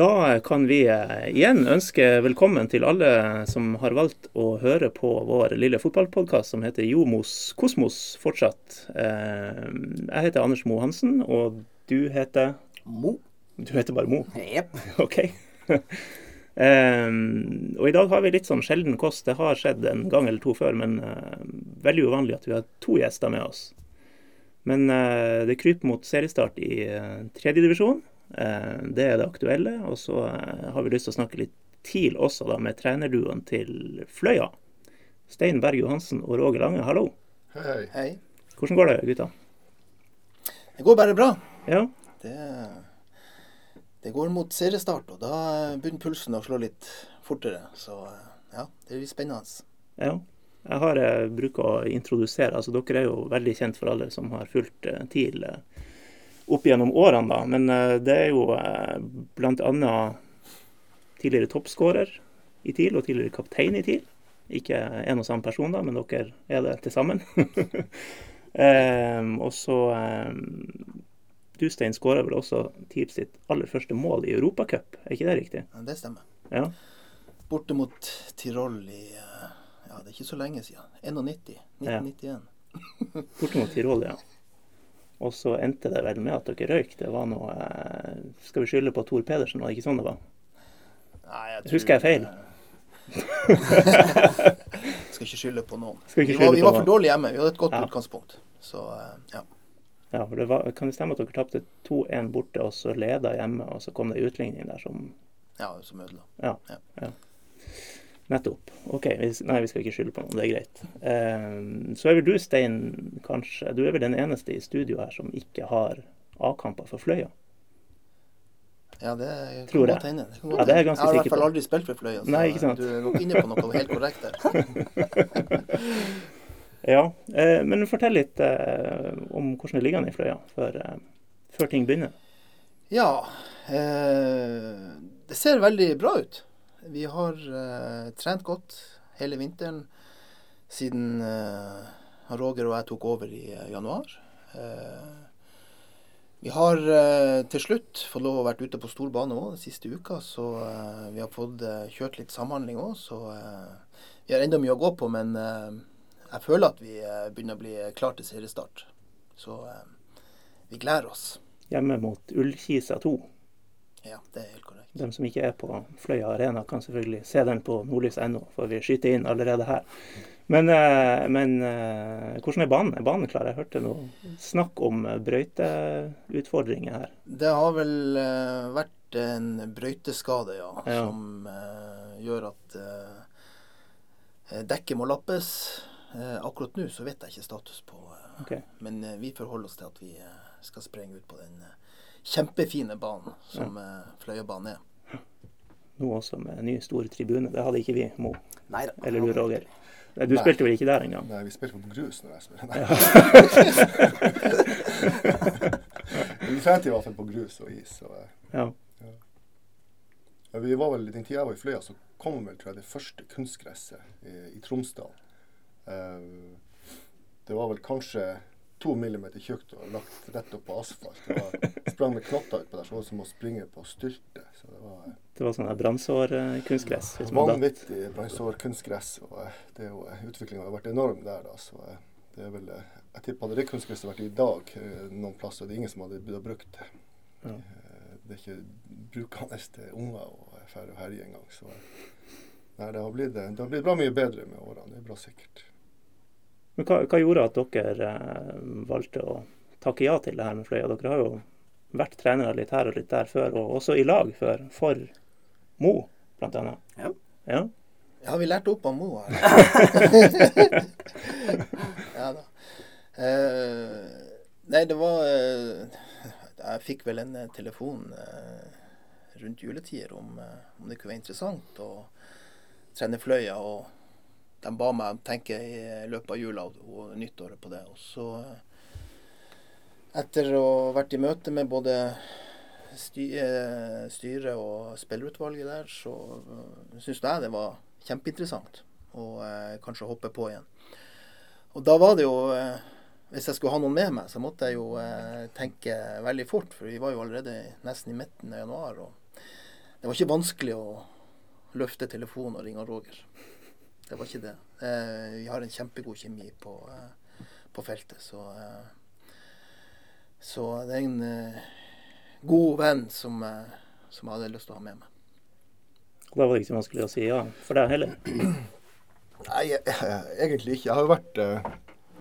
Da kan vi eh, igjen ønske velkommen til alle som har valgt å høre på vår lille fotballpodkast som heter Jomos Kosmos fortsatt. Eh, jeg heter Anders Mo Hansen, og du heter Mo. Du heter bare Mo? Jepp. OK. Um, og i dag har vi litt sånn sjelden kost. Det har skjedd en gang eller to før, men uh, veldig uvanlig at vi har to gjester med oss. Men uh, det kryper mot seriestart i uh, tredjedivisjon. Eh, det er det aktuelle. Og så eh, har vi lyst til å snakke litt TIL også, da, med trenerduoen til Fløya. Stein Berg Johansen og Roger Lange, hallo. Hei. Hei. Hvordan går det, gutta? Det går bare bra. Ja, Det, det går mot seriestart, og da begynner pulsen å slå litt fortere. Så ja, det blir spennende. ja. Jeg har eh, bruker å introdusere altså Dere er jo veldig kjent for alle som har fulgt eh, TIL eh, opp gjennom årene, da. Men eh, det er jo eh, bl.a. tidligere toppskårer i TIL og tidligere kaptein i TIL. Ikke en og samme person, da, men dere er det til sammen. um, og så um, Dustein skåra vel også TIL sitt aller første mål i Europacup, er ikke det riktig? Ja, det stemmer. Ja. Borte mot Tirol i Ja, det er ikke så lenge siden. 91. 1991. Borte mot Tirol, ja. Og så endte det vel med at dere røyk. Det var noe eh, Skal vi skylde på Tor Pedersen, var det ikke sånn det var? Nei, jeg tror... Husker jeg feil? Skal ikke skylde på noen. Skal ikke Vi var, skylde vi var for dårlige hjemme. Vi hadde et godt Ja. utgangspunkt. Så eh, ja. Ja, for det var, Kan det stemme at dere tapte 2-1 borte, og så leda hjemme, og så kom det utligning der som ja, som ødela. Ja. Ja. Nettopp. OK. Vi, nei, vi skal ikke skylde på noen. Det er greit. Eh, så er vel du, Stein, kanskje Du er vel den eneste i studio her som ikke har A-kamper for Fløya? Ja, det Tror kan jeg. godt hende. Det kan Ja, det er jeg ganske Jeg har i hvert fall aldri spilt for Fløya, så Nei, ikke sant. du er nok inne på noe helt korrekt der. Ja. Eh, men fortell litt eh, om hvordan det ligger an i Fløya før, eh, før ting begynner. Ja, eh, det ser veldig bra ut. Vi har uh, trent godt hele vinteren siden uh, Roger og jeg tok over i uh, januar. Vi har til slutt fått lov å vært ute på stor bane òg den siste uka, så vi har fått kjørt litt samhandling òg. Så vi har enda mye å gå på, men jeg føler at vi begynner å bli klar til seriestart. Så vi gleder oss. Hjemme mot Ullkisa 2. Ja, det er helt korrekt. De som ikke er på Fløya Arena, kan selvfølgelig se den på nordlys.no, for vi skyter inn allerede her. Men, eh, men eh, hvordan er banen? Er banen klar? Jeg hørte noe snakk om brøyteutfordringer her. Det har vel eh, vært en brøyteskade, ja, Ja. som gjør at dekket må lappes. Akkurat nå så vet jeg ikke status på, okay. Men vi forholder oss til at vi skal sprenge ut på den kjempefine banen som ja. Fløyabanen er. Nå også med ny, stor tribune. Det hadde ikke vi, Mo. Neida. Eller du, Roger. Du Nei. spilte vel ikke der engang? Nei, vi spilte på grus når jeg spilte. Nei. vi trente i hvert fall på grus og is. Og, eh, Ja. ja, vi var vel, Den tida jeg var i Fløya, så kom vel tror jeg, det første kunstgresset i, i Tromsdal. Uh, det var vel kanskje to millimeter tjukt og lagt rett opp på asfalt. Det var, sprang med knotter utpå der, så det var som å springe på styrte. Så det var eh, Det var sånn brannsårkunstgress. hvis vanvittig brannsår-kunstgress. Og eh, det er jo, utviklinga har vært enorm der, da. Så eh, det er vel eh, Jeg tipper hadde det kunstgresset vært i dag eh, noen plasser, det er ingen som hadde å bruke det. Ja. Eh, Det er ikke brukende til unger og færre og herje engang. Så eh, nei, det har, blitt, det har blitt bra mye bedre med årene. Det er bra sikkert. Men hva, hva gjorde at dere eh, valgte å takke ja til det her med Fløya? Dere har jo vært trenere litt her og litt der før, og også i lag før, for Mo, annet. Ja. Ja. Ja, vi lærte opp av Mo her. ja da. Eh, nei, det var eh, Jeg fikk vel en telefon eh, rundt juletider om, om det kunne være interessant å trene Fløya. Og de ba meg tenke i løpet av jula og, nyttåret på det. Og så, eh, etter å ha vært i møte med både eh, styret og spillerutvalget der, så uh, syns jeg det var kjempeinteressant å eh, kanskje hoppe på igjen. Og da var det jo eh, Hvis jeg skulle ha noen med meg, så måtte jeg jo eh, tenke veldig fort, for vi var jo allerede nesten i midten av januar. og det var ikke vanskelig å løfte telefonen og ringe Roger. Det var ikke det. Eh, vi har en kjempegod kjemi på, eh, på feltet, så eh, Så det er en eh, god venn som, eh, som jeg hadde lyst til å ha med meg. Det var ikke så vanskelig å si ja for deg heller. Nei, jeg, egentlig ikke. Jeg har jo vært eh,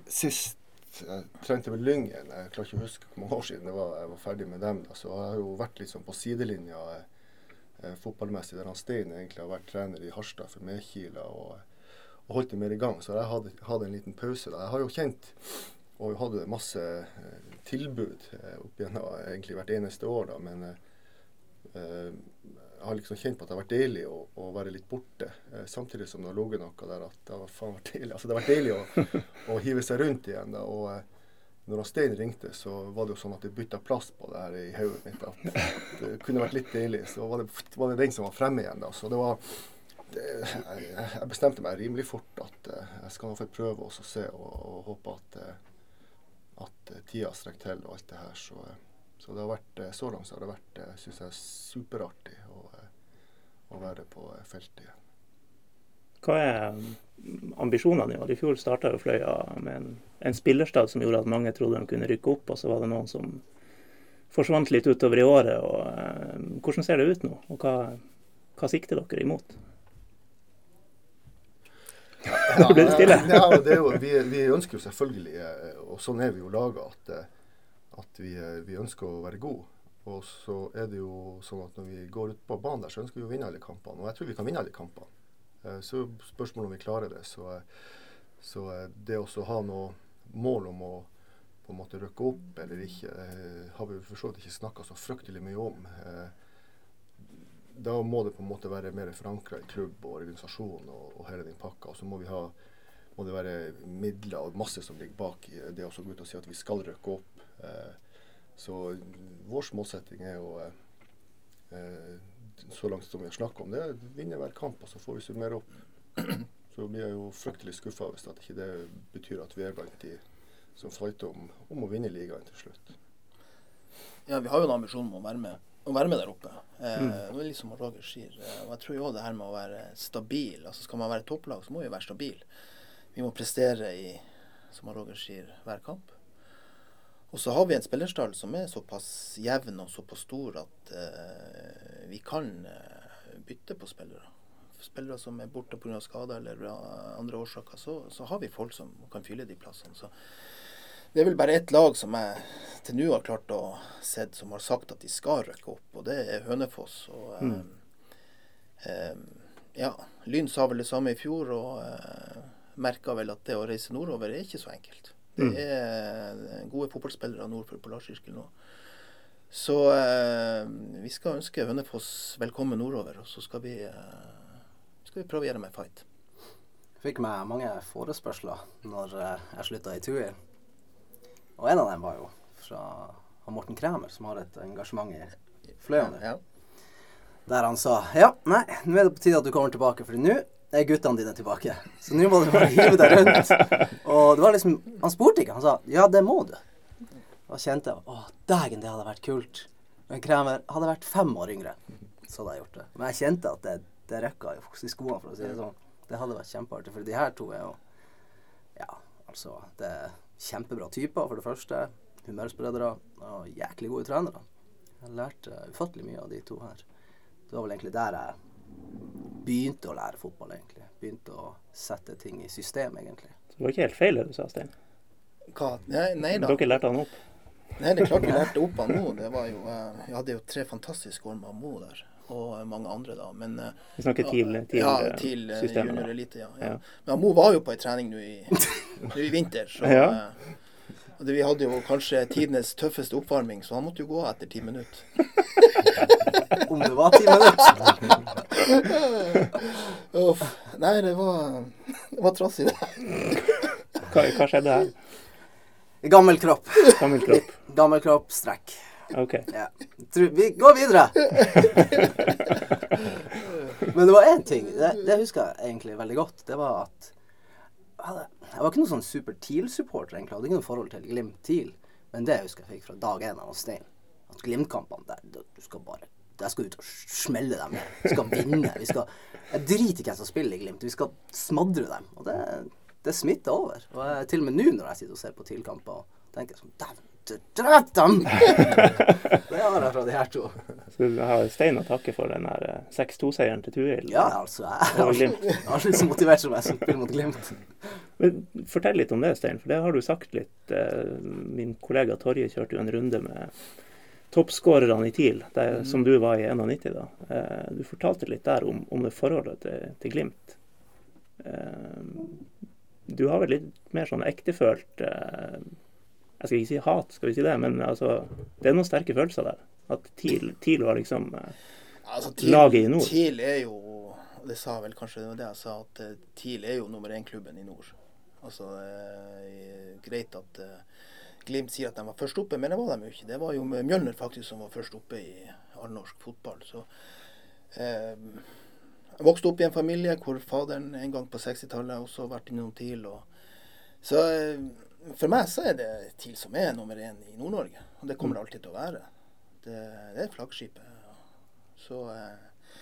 sist jeg trente vel Lyngen. Jeg klarer ikke å huske hvor mange år siden det var jeg var ferdig med dem. Da. Så jeg har jo vært sånn på sidelinja eh, fotballmessig, der han Stein egentlig har vært trener i Harstad for Medkila og, og holdt det mer i gang. Så jeg hadde, hadde en liten pause. da. Jeg har jo kjent og hadde masse eh, tilbud eh, opp igjennom egentlig hvert eneste år, da. Men eh, jeg har liksom kjent på at det har vært deilig å, å være litt borte. Samtidig som det har ligget noe der at det har faen vært deilig. Altså det har vært deilig å, å hive seg rundt igjen. da, og når Stein ringte, så var det jo sånn at det bytta plass på det her i hodet mitt. At det kunne vært litt deilig. Så var det, var det den som var fremme igjen. da, så det var jeg, bestemte meg rimelig fort at eh, jeg skal få prøve å se, og, og håpe at, eh, at eh, tida strekker til og alt det her. Så, så det har vært, så langt så har det vært synes jeg, superartig å, å være på feltet igjen. Hva er mm, ambisjonene i? I fjor starta jo Fløya med en, en spillerstad som gjorde at mange trodde de kunne rykke opp, og så var det noen som forsvant litt utover i året. og Hvordan ser det ut nå, og hva, hva sikter dere imot? Ble det stille. Ja, det er jo, vi, vi ønsker jo selvfølgelig, eh, og sånn er vi jo laga, at, eh, at vi, eh, vi ønsker å være gode. Og så er det jo sånn at når vi går ut på banen der, så ønsker vi å vinne alle kampene. Og jeg tror vi kan vinne alle kampene. Så spørsmålet om vi klarer det. Så, så det å ha noe mål om å på en måte røkke opp eller ikke, har vi for så vidt ikke snakka så fryktelig mye om. Da må det på en måte være mer forankra i klubb og organisasjon og, og hele den pakka. Og så må vi ha må det være midler og masse som ligger bak det å gå ut og si at vi skal røkke opp. Eh, så vår målsetting er jo eh, så langt som vi har snakka om det, vinne hver kamp, og så får vi summere opp. Så blir jeg jo fryktelig skuffa hvis at ikke det betyr at vi er blant de som fighter om, om å vinne ligaen til slutt. Ja, vi har jo en ambisjon om å være med, å være med der oppe. Eh, mm. Liksom Roger sier. eh, Og jeg tror jo det her med å være stabil. altså Skal man være topplag, så må vi være stabil. Vi må prestere i, som Roger sier, hver kamp. Og så har vi en spillerstall som er såpass jevn og såpass stor at eh, vi kan eh, bytte på spillere. Spillere som er borte pga. skader eller andre årsaker, så, så har vi folk som kan fylle de plassene. Så det er vel bare ett lag som jeg til nå har klart å se som har sagt at de skal rykke opp, og det er Hønefoss. Og, mm. eh, ja, Lyn sa vel det samme i fjor, og eh, merka vel at det å reise nordover er ikke så enkelt. Det er gode fotballspillere nord for Polarsirkelen nå. Så eh, vi skal ønske Hønefoss velkommen nordover, og så skal vi, eh, skal vi prøve å gjøre dem en fight. Fikk meg mange forespørsler når eh, jeg slutta i TUI. Og en av dem var jo fra Morten Kræmer, som har et engasjement i Fløya Ja, Ja. Der han sa ja, nei, nå er det på tide at du kommer tilbake, for nå er guttene dine tilbake. Så nå må du bare hive deg rundt. Og det var liksom Han spurte ikke, han sa ja, det må du. Da kjente jeg å, dægen, det hadde vært kult. Men Kræmer hadde vært fem år yngre, så hadde jeg gjort det. Men jeg kjente at det, det røkka i skoene, for å si det sånn. Det hadde vært kjempeartig, for de her to er jo Ja, altså Det kjempebra typer, for det første. Humørspredere og jæklig gode trenere. Jeg lærte ufattelig mye av de to her. Det var vel egentlig der jeg begynte å lære fotball, egentlig. Begynte å sette ting i system, egentlig. Så det var ikke helt feil det du sa, Stein. Hva? Nei, nei da. Dere lærte han opp. Nei, det er klart vi lærte opp av Mo. Det var jo, eh, vi hadde jo tre fantastiske år med Mo der. Og mange andre, da. Men eh, Vi snakker TIL, TIL, ja, eh, til eh, systemet, junior elite, ja, ja. Ja. Men Mo var jo på ei trening nå i, nå i vinter, så Ja. det, Vi hadde jo kanskje tidenes tøffeste oppvarming, så han måtte jo gå etter ti minutter. Om det var ti minutter. Uff. Nei, det var, det var trassig, det. Hva, hva skjedde her? Gammel kropp. Gammel kropp. Gammel kropp, strekk. OK. Ja. Vi går videre. Men det var én ting, det, det husker jeg egentlig veldig godt. Det var at jeg, var ikke noen sånn super TIL-supporter, egentlig. Jeg hadde ikke noe forhold til Glimt TIL. Men det husker jeg fikk fra dag én av Stein. At Glimt-kampene der, du skal bare Jeg skal ut og smelle dem. Vi skal vinne. Vi skal, jeg driter i hvem som spiller i Glimt. Vi skal smadre dem. Og det, det smitter over. Og jeg, til og med nå når jeg sitter og ser på TIL-kamper, tenker jeg sånn Dæven, drep dem! det har jeg fra de her to. Så du har Stein å takke for den her eh, 6-2-seieren til Tuil. Ja, altså. Jeg har aldri- så motivert som jeg som spiller mot Glimt. Men Fortell litt om det, Stein, for det har du sagt litt. eh, Min kollega Torje kjørte jo en runde med toppskårerne i TIL, der, som du var i 91 da. Eh, Du fortalte litt der om, om det forholdet til, til Glimt. Eh, Du har vel litt mer sånn ektefølt eh, Jeg skal ikke si hat, skal vi si det, men altså, det er noen sterke følelser der. At TIL, TIL var liksom altså, Altså, Laget i nord. TIL er jo Det sa vel kanskje det jeg sa, at eh, TIL er jo nummer én-klubben i nord. Altså, det er greit at eh, Glimt sier at de var først oppe, men det var de jo ikke. Det var jo Mjølner faktisk som var først oppe i allnorsk fotball. Så eh, Jeg vokste opp i en familie hvor faderen en gang på 60-tallet også har vært innom TIL. Og, så eh, for meg så er det TIL som er nummer én i Nord-Norge. Og det kommer det alltid til å være. Det, det er flaggskipet. Så eh,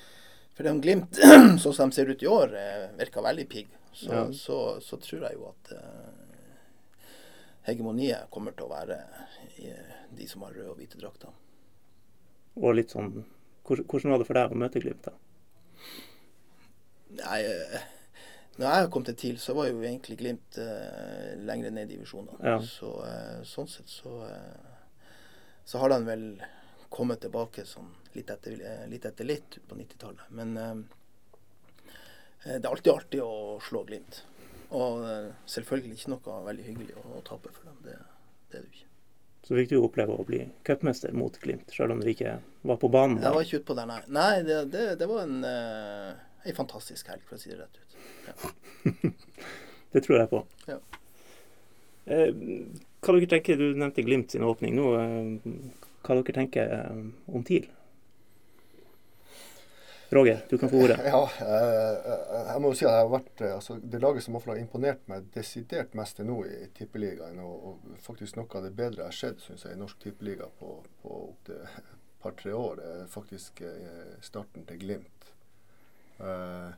For det om Glimt, sånn som de ser ut i år, eh, virker veldig pigg. Så, Ja. så, så tror jeg jo at eh, hegemoniet kommer til å være i, de som har røde og hvite drakter. Og litt sånn Hvordan var det for deg å møte Glimt, da? Nei, når jeg kom til TIL, så var jo egentlig Glimt eh, lengre ned i divisjonene. Ja. Så eh, sånn sett så eh, så har de vel kommet tilbake sånn litt etter eh, litt, etter litt på 90-tallet. Men eh, eh, det er alltid artig å slå Glimt. Og selvfølgelig ikke noe veldig hyggelig å, å tape for dem. Det, det er det jo ikke. Så fikk du oppleve å bli cupmester mot Glimt, selv om du ikke var på banen. Jeg var ikke utpå der, nei. Nei, det, det, det var en, en fantastisk helg, for å si det rett ut. Det tror jeg på. Ja. Eh, hva dere tenker, Du nevnte Glimt sin åpning nå. Eh, hva dere tenker eh, om TIL? Roger, du kan få ordet. Ja, jeg må jo si at jeg har vært altså, det laget som har imponert meg desidert mest til nå i Tippeligaen, og, og faktisk noe av det bedre jeg har sett synes jeg, i norsk tippeliga på, på opptil et par-tre år, er faktisk starten til Glimt. Eh,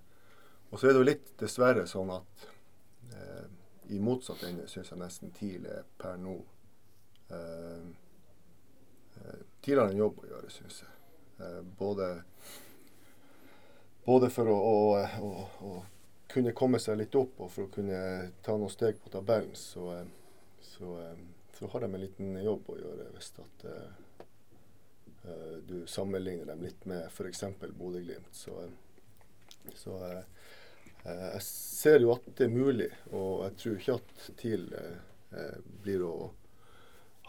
og så er det jo litt dessverre sånn at eh, i motsatt ende syns jeg nesten TIL er per nå eh, eh, TIL har en jobb å gjøre, syns jeg. Eh, både både for å, å, å, å kunne komme seg litt opp og for å kunne ta noen steg på tabellen, så, eh, så, eh, så har de en liten jobb å gjøre hvis at du sammenligner dem litt med f.eks. Bodø-Glimt. Så, så jeg ser jo at det er mulig, og jeg tror ikke at TIL eh, eh, blir å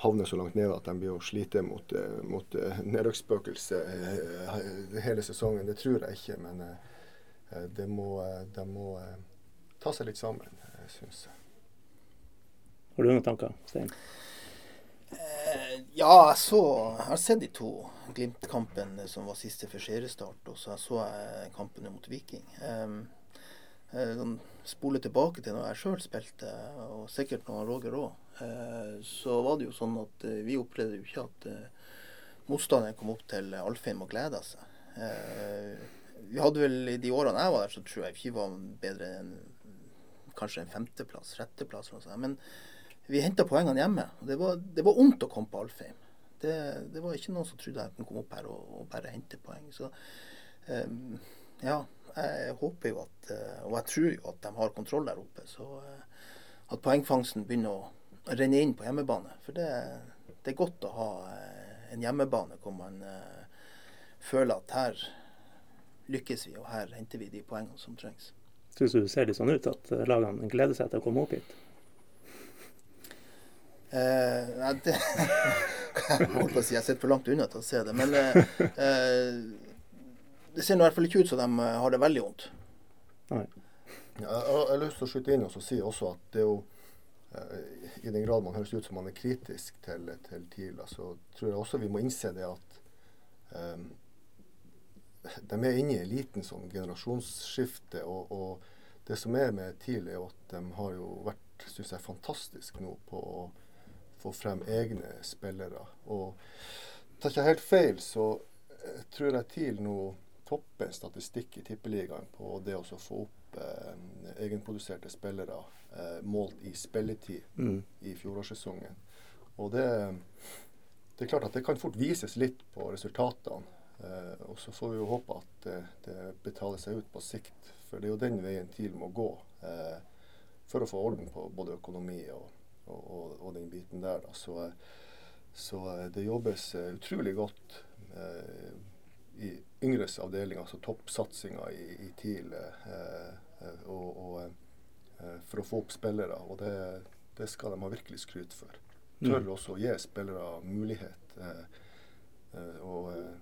havne så langt nede at de blir å slite mot, eh, mot eh, nedrykksspøkelset eh, hele sesongen. Det tror jeg ikke, men eh, eh, det må, eh, de må eh, ta seg litt sammen, eh, syns jeg. Har du noen tanker, Stein? Eh, ja, jeg så Jeg har sett de to Glimt-kampene som var siste for seriestart, og så jeg så jeg kampen mot Viking. Um, eh, sånn, spole tilbake til når jeg sjøl spilte, og sikkert når Roger òg, eh, så var det jo sånn at eh, vi opplevde jo ikke at eh, motstanderen kom opp til Alfheim og gleda seg. Eh, vi hadde vel I de årene jeg var der, så tror jeg ikke var bedre enn kanskje en femteplass, sjetteplass. Men vi henta poengene hjemme. Det var, det var vondt å komme på Alfheim. Det, det var ikke noen som trodde jeg kunne komme opp her og, og bare hente poeng. Så um, ja, jeg håper jo at eh, Og jeg tror jo at de har kontroll der oppe. Så eh, at poengfangsten begynner å renne inn på hjemmebane. For det, det er godt å ha eh, en hjemmebane hvor man føler at her lykkes vi, og her henter vi de poengene som trengs. Syns du det ser litt sånn ut at lagene gleder seg til å komme opp hit? Eh, nei, det Jeg holdt på å si jeg sitter for langt unna til å se det. Men eh, eh, det ser i hvert fall ikke ut som de eh, har det veldig vondt. Nei. Jeg jeg har lyst til å skyte inn og si også at det er jo eh, I den grad man høres ut som man er kritisk til, til TIL, så tror jeg også vi må innse det at um, de er inne i en liten sånn generasjonsskifte. Og, og det som er med TIL, er jo at de har jo vært synes jeg, fantastisk nå på å få frem egne spillere. Og tar ikke helt feil, så jeg tror jeg TIL nå topper statistikk i Tippeligaen på det å få opp eh, egenproduserte spillere eh, målt i spilletid Mm. i fjorårssesongen. Og det, det er klart at det kan fort vises litt på resultatene. Eh, og så får vi jo håpe at det, det betaler seg ut på sikt. For det er jo den veien TIL må gå eh, for å få orden på både økonomi og, og, og, og den biten der. Da. Så, eh, så eh, det jobbes utrolig godt i yngres avdeling, altså toppsatsinga i, i TIL, eh, eh, og, og, eh, for å få opp spillere. Og det, det skal de ha virkelig skryt for. Tør Mm. også å gi spillere mulighet. Eh, eh, og eh,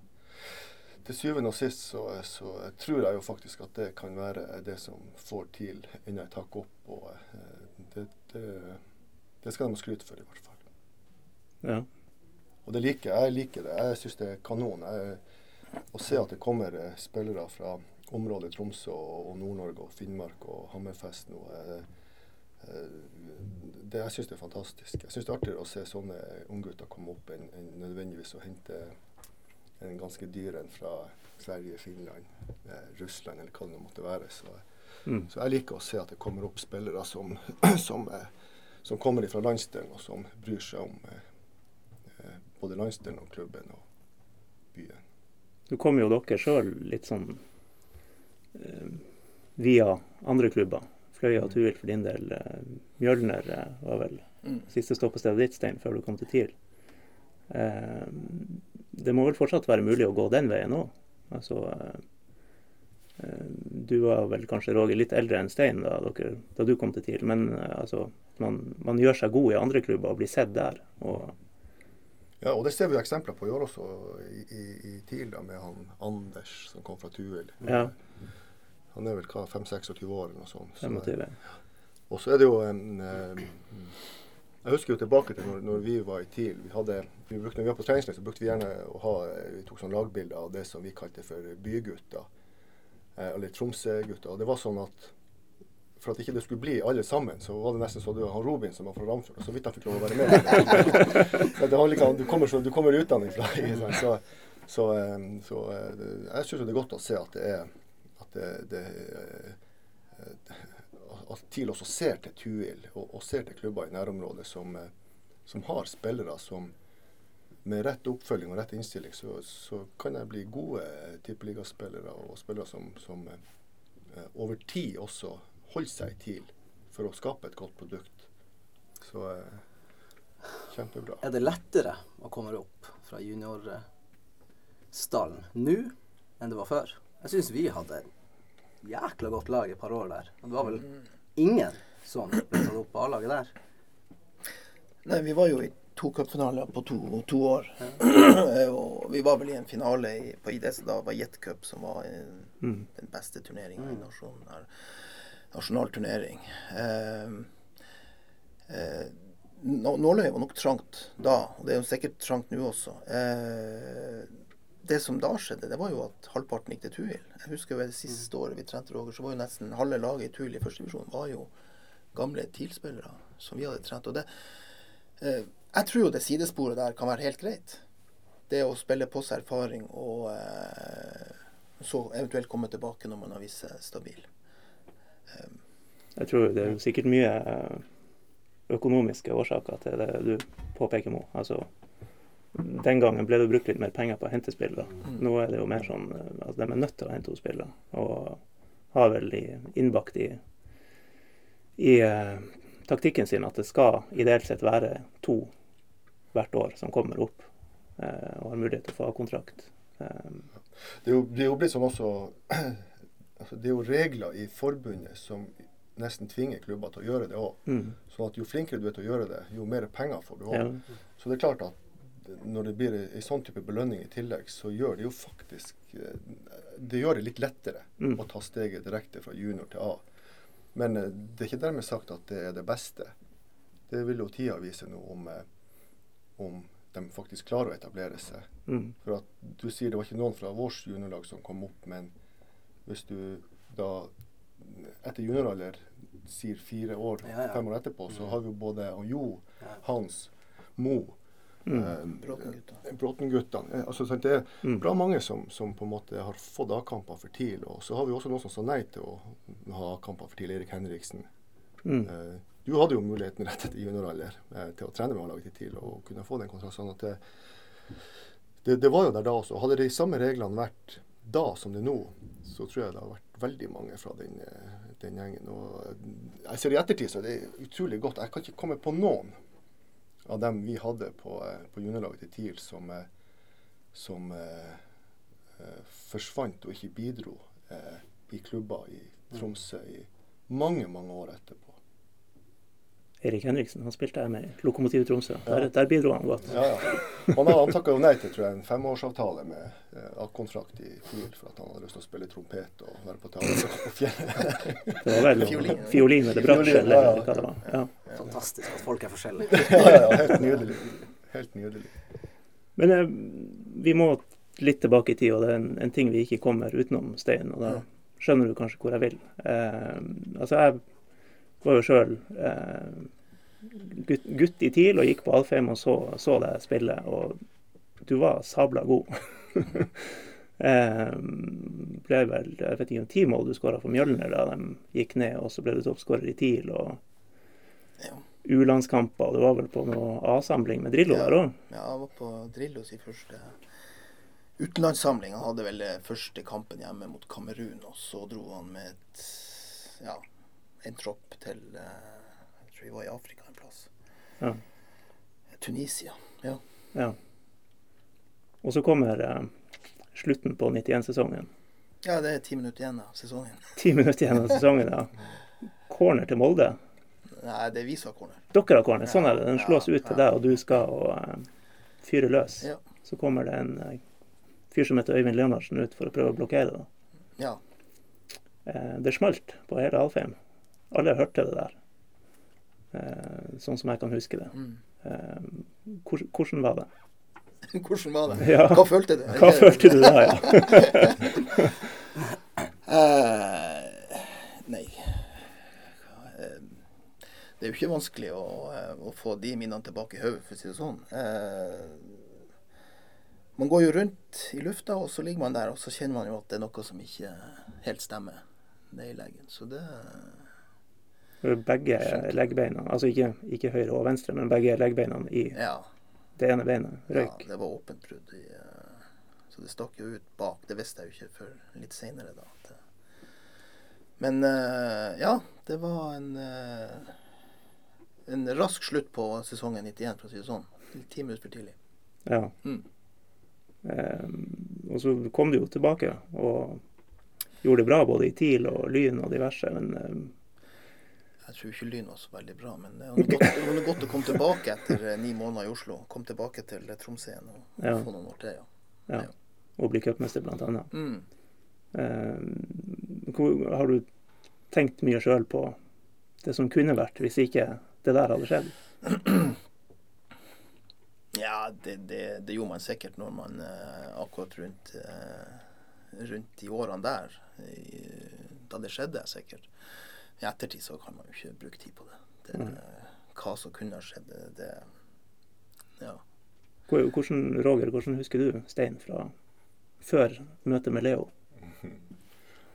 til syvende og sist så, så tror jeg jo faktisk at det kan være det som får TIL enda et hakk opp. Og det, det, det skal de ha skryt for, i hvert fall. Ja. Og det liker. Jeg liker det. Jeg syns det er kanon. Jeg, å se at det kommer eh, spillere fra området Tromsø og, Nord-Norge og Finnmark og Hammerfest nå. eh, eh, det, jeg syns det er fantastisk. Jeg syns det er artigere å se sånne unggutter komme opp enn en nødvendigvis å hente en ganske dyr en fra Sverige, Finland, Russland eller hva det måtte være. Så, Mm. så jeg liker å se at det kommer opp spillere som, som, som kommer fra landsdelen og som bryr seg om både landsdelen og klubben og byen. Nå kom jo dere sjøl litt sånn eh, via andre klubber. Fløya og Tuil for din del. Eh, Mjølner eh, var vel Mm. siste stoppestedet ditt, Stein, før du kom til TIL. Eh, det må vel fortsatt være mulig å gå den veien òg. Altså eh, Du var vel kanskje, Roger, litt eldre enn Stein da, dere, da du kom til TIL. Men altså, man, man gjør seg god i andre klubber og blir sett der. Og, Ja, og det ser vi jo eksempler på i år også i, i, i TIL, da, med han Anders som kom fra Tuel. ja, Han er vel hva, 5-26 år eller noe sånt. Så, 25. og så er det jo en eh, Jeg husker jo tilbake til når, når vi var i TIL. Vi hadde, vi brukte, når vi var på treningsleir, så brukte vi gjerne å ha Vi tok sånn lagbilder av det som vi kalte for bygutter. Eh, eller Tromsø-gutter. Og det var sånn at for at ikke det skulle bli alle sammen, så var det nesten så du han Robin som var fra Ramfjord, og så vidt han fikk lov å være med. det var liksom, du kommer, så, du kommer utenfra. Så, så, eh, så eh, jeg syns det er godt å se at det er at det, det eh, at TIL også ser til Tuil og, og ser til klubber i nærområdet som, som har spillere som med rett oppfølging og rett innstilling, så, så kan de bli gode tippeligaspillere og spillere som, som over tid også holder seg i TIL for å skape et godt produkt. Så eh, kjempebra. Er det lettere å komme opp fra juniorstallen nå enn det var før? Jeg syns vi hadde et jækla godt lag et par år der. Og det var vel ingen som ble tatt opp på A-laget der. Nei, vi var jo i to cupfinaler på to, to år. og vi var vel i en finale i, på IDS da var Jet Cup, som var en, Mm. den beste turneringa i nasjonen. her. Nasjonal turnering. Eh, eh, Nå- Nåløy var nok trangt da, og det er jo sikkert trangt nå også. Eh, det som da skjedde, det var jo at halvparten gikk til Tuil. Jeg husker jo det siste året vi trente Roger, så var jo nesten halve laget i Tuil i første divisjon var jo gamle TIL-spillere som vi hadde trent. Og det, eh, jeg tror jo det sidesporet der kan være helt greit. Det å spille på seg erfaring og eh, så eventuelt komme tilbake når man har vist seg stabil. Jeg tror det er sikkert mye eh, økonomiske årsaker til det du påpeker, nå. Altså, den gangen ble det brukt litt mer penger på å hente spillere. Nå er det jo mer sånn at altså de er nødt til å hente opp spillere. Og har vel innbakt i, i uh, taktikken sin at det skal ideelt sett være to hvert år som kommer opp uh, og har mulighet til å få kontrakt. Um, Det er jo, det er jo blitt sånn også altså Det er jo regler i forbundet som nesten tvinger klubber til å gjøre det òg. mm, Sånn at jo flinkere du er til å gjøre det, jo mer penger får du òg. ja. Så det er klart at når det blir en sånn type belønning i tillegg, så gjør det jo faktisk eh, Det gjør det litt lettere Mm. å ta steget direkte fra junior til A. Men eh, det er ikke dermed sagt at det er det beste. Det vil jo tida vise nå om, eh, om de faktisk klarer å etablere seg. Mm, For at du sier det var ikke noen fra vårt juniorlag som kom opp, men hvis du da etter junioralder sier fire år, Ja, ja. fem år etterpå, så har vi jo både Jo, Hans, Mo Mm. Bråten-gutta. Bråten-guttene. Eh, Altså, det er Mm. bra mange som, som på en måte har fått A-kamper for TIL. Og så har vi også noen som sa nei til å ha A-kamper for TIL. Erik Henriksen. Mm. Eh, Du hadde jo muligheten rett etter junioralder eh, til å trene med A-laget til TIL og kunne få den kontrakten. Sånn at det, det, det var jo der da også. Hadde de samme reglene vært da som det er nå, så tror jeg det har vært veldig mange fra den, eh, den gjengen. Og eh, jeg ser i ettertid så er det utrolig godt. Jeg kan ikke komme på noen av dem vi hadde på, eh, på juniorlaget til TIL som, som eh, forsvant og ikke bidro eh, i klubber i Tromsø i mange, mange år etterpå. Erik Henriksen han spilte jeg med i Lokomotiv Tromsø. Der, der bidro han godt. Ja, ja. Han, han takka jo nei til tror jeg, en femårsavtale med eh, A-kontrakt i TIL for at han hadde lyst til å spille trompet og være på teater på fjellet. Det var vel Fiolin. fiolin eller bratsj eller ja, ja. hva det var. Ja. Fantastisk at folk er forskjellige. ja, ja, helt nydelig. Helt nydelig. Men eh, vi må litt tilbake i tid, og det er en, en ting vi ikke kommer utenom, Stein. Og da skjønner du kanskje hvor jeg vil. Eh, altså, jeg var jo sjøl eh, gutt, gutt i TIL og gikk på Alfheim og så, så deg spille, og du var sabla god. eh, ble vel jeg vet ikke om ti mål du skåra for Mjølner da de gikk ned, og så ble du toppskårer i TIL. og Ja. U-landskamper. Du var vel på noe A-samling med Drillo Ja. der òg? Ja, jeg var på Drillo sin første utenlandssamling. Han hadde vel første kampen hjemme mot Kamerun, og så dro han med et, ja, en tropp til eh, Jeg tror vi var i Afrika en plass. Ja. Tunisia. Ja. Ja. Og så kommer eh, slutten på 91-sesongen. ja, det er ti minutter igjen av sesongen. Ti minutter igjen av sesongen, ja. Corner til Molde. Nei, det er vi som har corner. Dere har corner, sånn er det. Den slås ut til deg, og du skal og, eh, fyre løs. Ja. Så kommer det en eh, fyr som heter Øyvind Leonardsen ut for å prøve å blokkere det. Ja. Eh, det smalt på hele Alfheim. Alle hørte det der. Eh, sånn som jeg kan huske det. Mm. Eh, hvordan, var det? Hvordan var det? Ja. Hva følte du? Hva følte du da, ja? uh, nei Det er jo ikke vanskelig å, å få de minnene tilbake i hodet, for å si det sånn. Uh, man går jo rundt i lufta, og så ligger man der, og så kjenner man jo at det er noe som ikke helt stemmer. Det er i legen. Så det Begge leggbeina, altså ikke, ikke høyre og venstre, men begge leggbeina i Ja. det ene beinet ja det var åpent brudd. I, eh, så det stakk jo ut bak. Det visste jeg jo ikke før litt seinere, da. Men eh, ja, det var en eh, en rask slutt på sesongen 91, for å si det sånn. Ti minutter for tidlig. Ja. Mm. Eh, og så kom du jo tilbake og gjorde det bra både i TIL og Lyn og diverse, men eh, Jeg tror ikke Lyn var så veldig bra, men det var godt, det var godt å komme tilbake etter eh, ni måneder i Oslo. Komme tilbake til eh, Tromsø igjen og Ja. få noen år til, ja. ja. Og bli cupmester, blant annet. Mm. Hvor, har du tenkt mye sjøl på det som kunne vært, hvis ikke det der hadde skjedd? Ja, det, det, det gjorde man sikkert når man eh, akkurat rundt, eh, rundt de årene der, i, da det skjedde sikkert. I ettertid så kan man jo ikke bruke tid på det. det hva som kunne ha skjedd, det, det Ja. Hvordan, Roger, hvordan husker du Stein fra før møtet med Leo?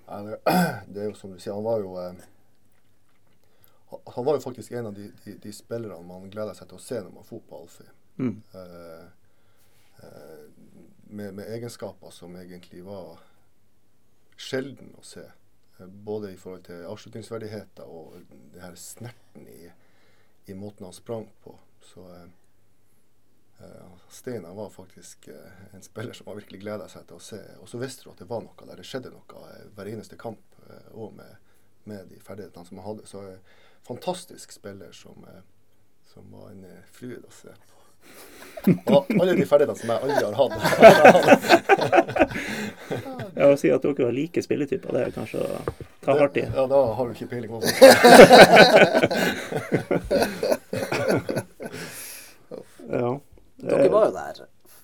Ja, det, det er jo som du sier, han var jo eh, han- var jo faktisk en av de, de, de spillerne man gleder seg til å se når man får på Alfie. Mm. Eh, eh, med, med egenskaper som egentlig var sjelden å se. Eh, både i forhold til avslutningsverdigheter og det her snerten i, i måten han sprang på. Så eh, Steinar var faktisk eh, en spiller som virkelig gleda seg til å se. Og så visste du at det var noe der. Det skjedde noe eh, hver eneste kamp òg med, med de ferdighetene som han hadde. Så eh, fantastisk spiller som, eh, som var en eh, fryd å se på. Og alle de ferdighetene som jeg aldri har hatt. Ja, Å si at dere har like spilletyper, det er kanskje å ta hardt i. Ja, da har du ikke peiling på det. Ja. Dere var jo der.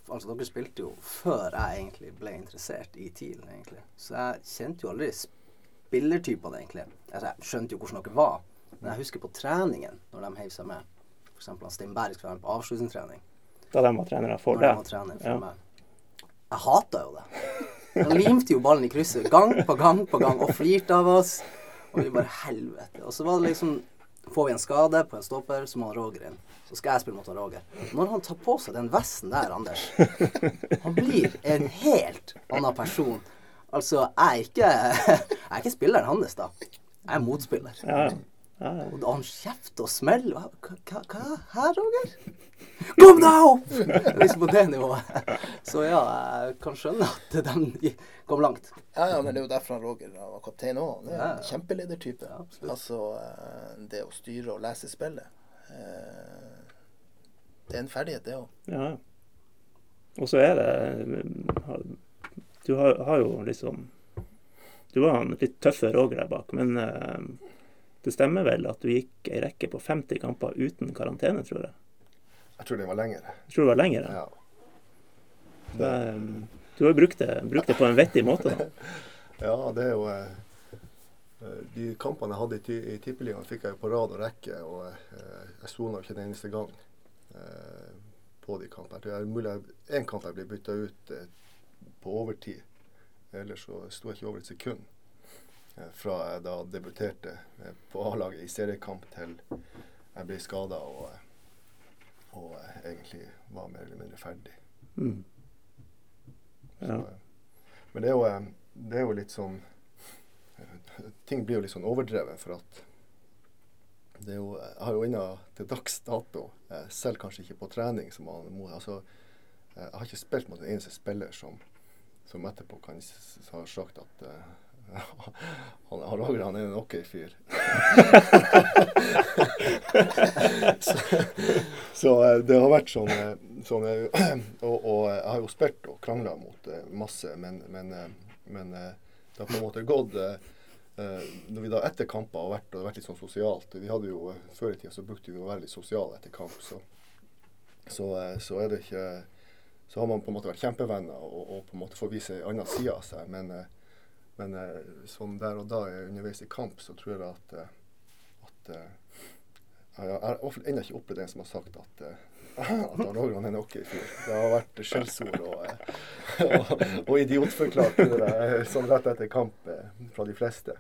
Altså, dere spilte jo før jeg egentlig ble interessert i TIL, egentlig. Så jeg kjente jo aldri spillertypene, egentlig. Altså, jeg skjønte jo hvordan dere var. Men jeg husker på treningen, når de heiv seg med. Han Stein Berg skulle være med på avslutningstrening. da de var trenere for deg. Ja. meg. Jeg hata jo det. Han limte jo ballen i krysset gang på gang på gang og flirte av oss. Og vi bare helvete. Og så var det liksom Får vi en skade på en stopper, så må han Roger inn. Så skal jeg spille mot han Roger. Når han tar på seg den vesten der, Anders Han blir en helt annen person. Altså, jeg er ikke Jeg er ikke spilleren hans, da. Jeg er motspiller. Ja, ja. Ja, ja. Og han kjefter og smeller. Hva, hva, hva? Hæ, Roger? Kom deg opp! Liksom på det nivået. Så ja, jeg kan skjønne at de kom langt. Ja, ja, men det er jo derfor han Roger var kaptein òg. Han er Ja, en ja. kjempeledertype. Ja, altså, eh, det å styre og lese spillet eh, Det er en ferdighet, det òg. Ja. Og så er det Du har, har jo liksom Du var en litt tøffe Roger der bak, men eh, det stemmer vel at du gikk ei rekke på 50 kamper uten karantene, tror jeg. Jeg tror det var lengre. Jeg tror det var lengre? Ja. Det, eh, du har brukt det, brukt det på en vettig måte. da. Ja, det er jo eh, eh, De kampene jeg hadde i, i Tippeligaen, fikk jeg jo på rad og rekke. Og jeg jeg sona ikke en eneste gang eh, på de kampene. Det er mulig én kamp jeg ble bytta ut eh, på overtid. Ellers så sto jeg ikke over et sekund. Eh, fra jeg da debuterte eh, på A-laget i seriekamp til jeg ble skada og, eh, og eh, egentlig var mer eller mindre ferdig. Mm. Ja. Så, Men det er jo, eh, det er jo litt sånn eh, Ting blir jo litt sånn overdrevet, for at det er jo, Jeg har jo ennå til dags dato, eh, selv kanskje ikke på trening som han må, altså, eh, Jeg har ikke spilt mot en eneste spiller som, som etterpå kan har sagt at eh, han, han Roger han er en OK-fyr. så så eh, det har vært sånn, eh, sånn eh, og, og jeg har jo spilt og krangla mot masse, men, men, men det har på en måte gått Når vi da etter kamper har vært, og vært litt sånn sosialt Vi hadde jo Før i tida så brukte vi å være litt sosiale etter kamp, så, så, så er det ikke Så har man på en måte vært kjempevenner og, og på en måte får vise en annen side av seg. Men, men eh, sånn der og da er underveis i kamp, så tror jeg at, eh, at eh, jeg har ennå ikke opplevd en som har sagt at, at han Roger er en OK-fyr. Det har vært skjellsord og, og, og idiotforklart sånn rett etter kamp fra de fleste.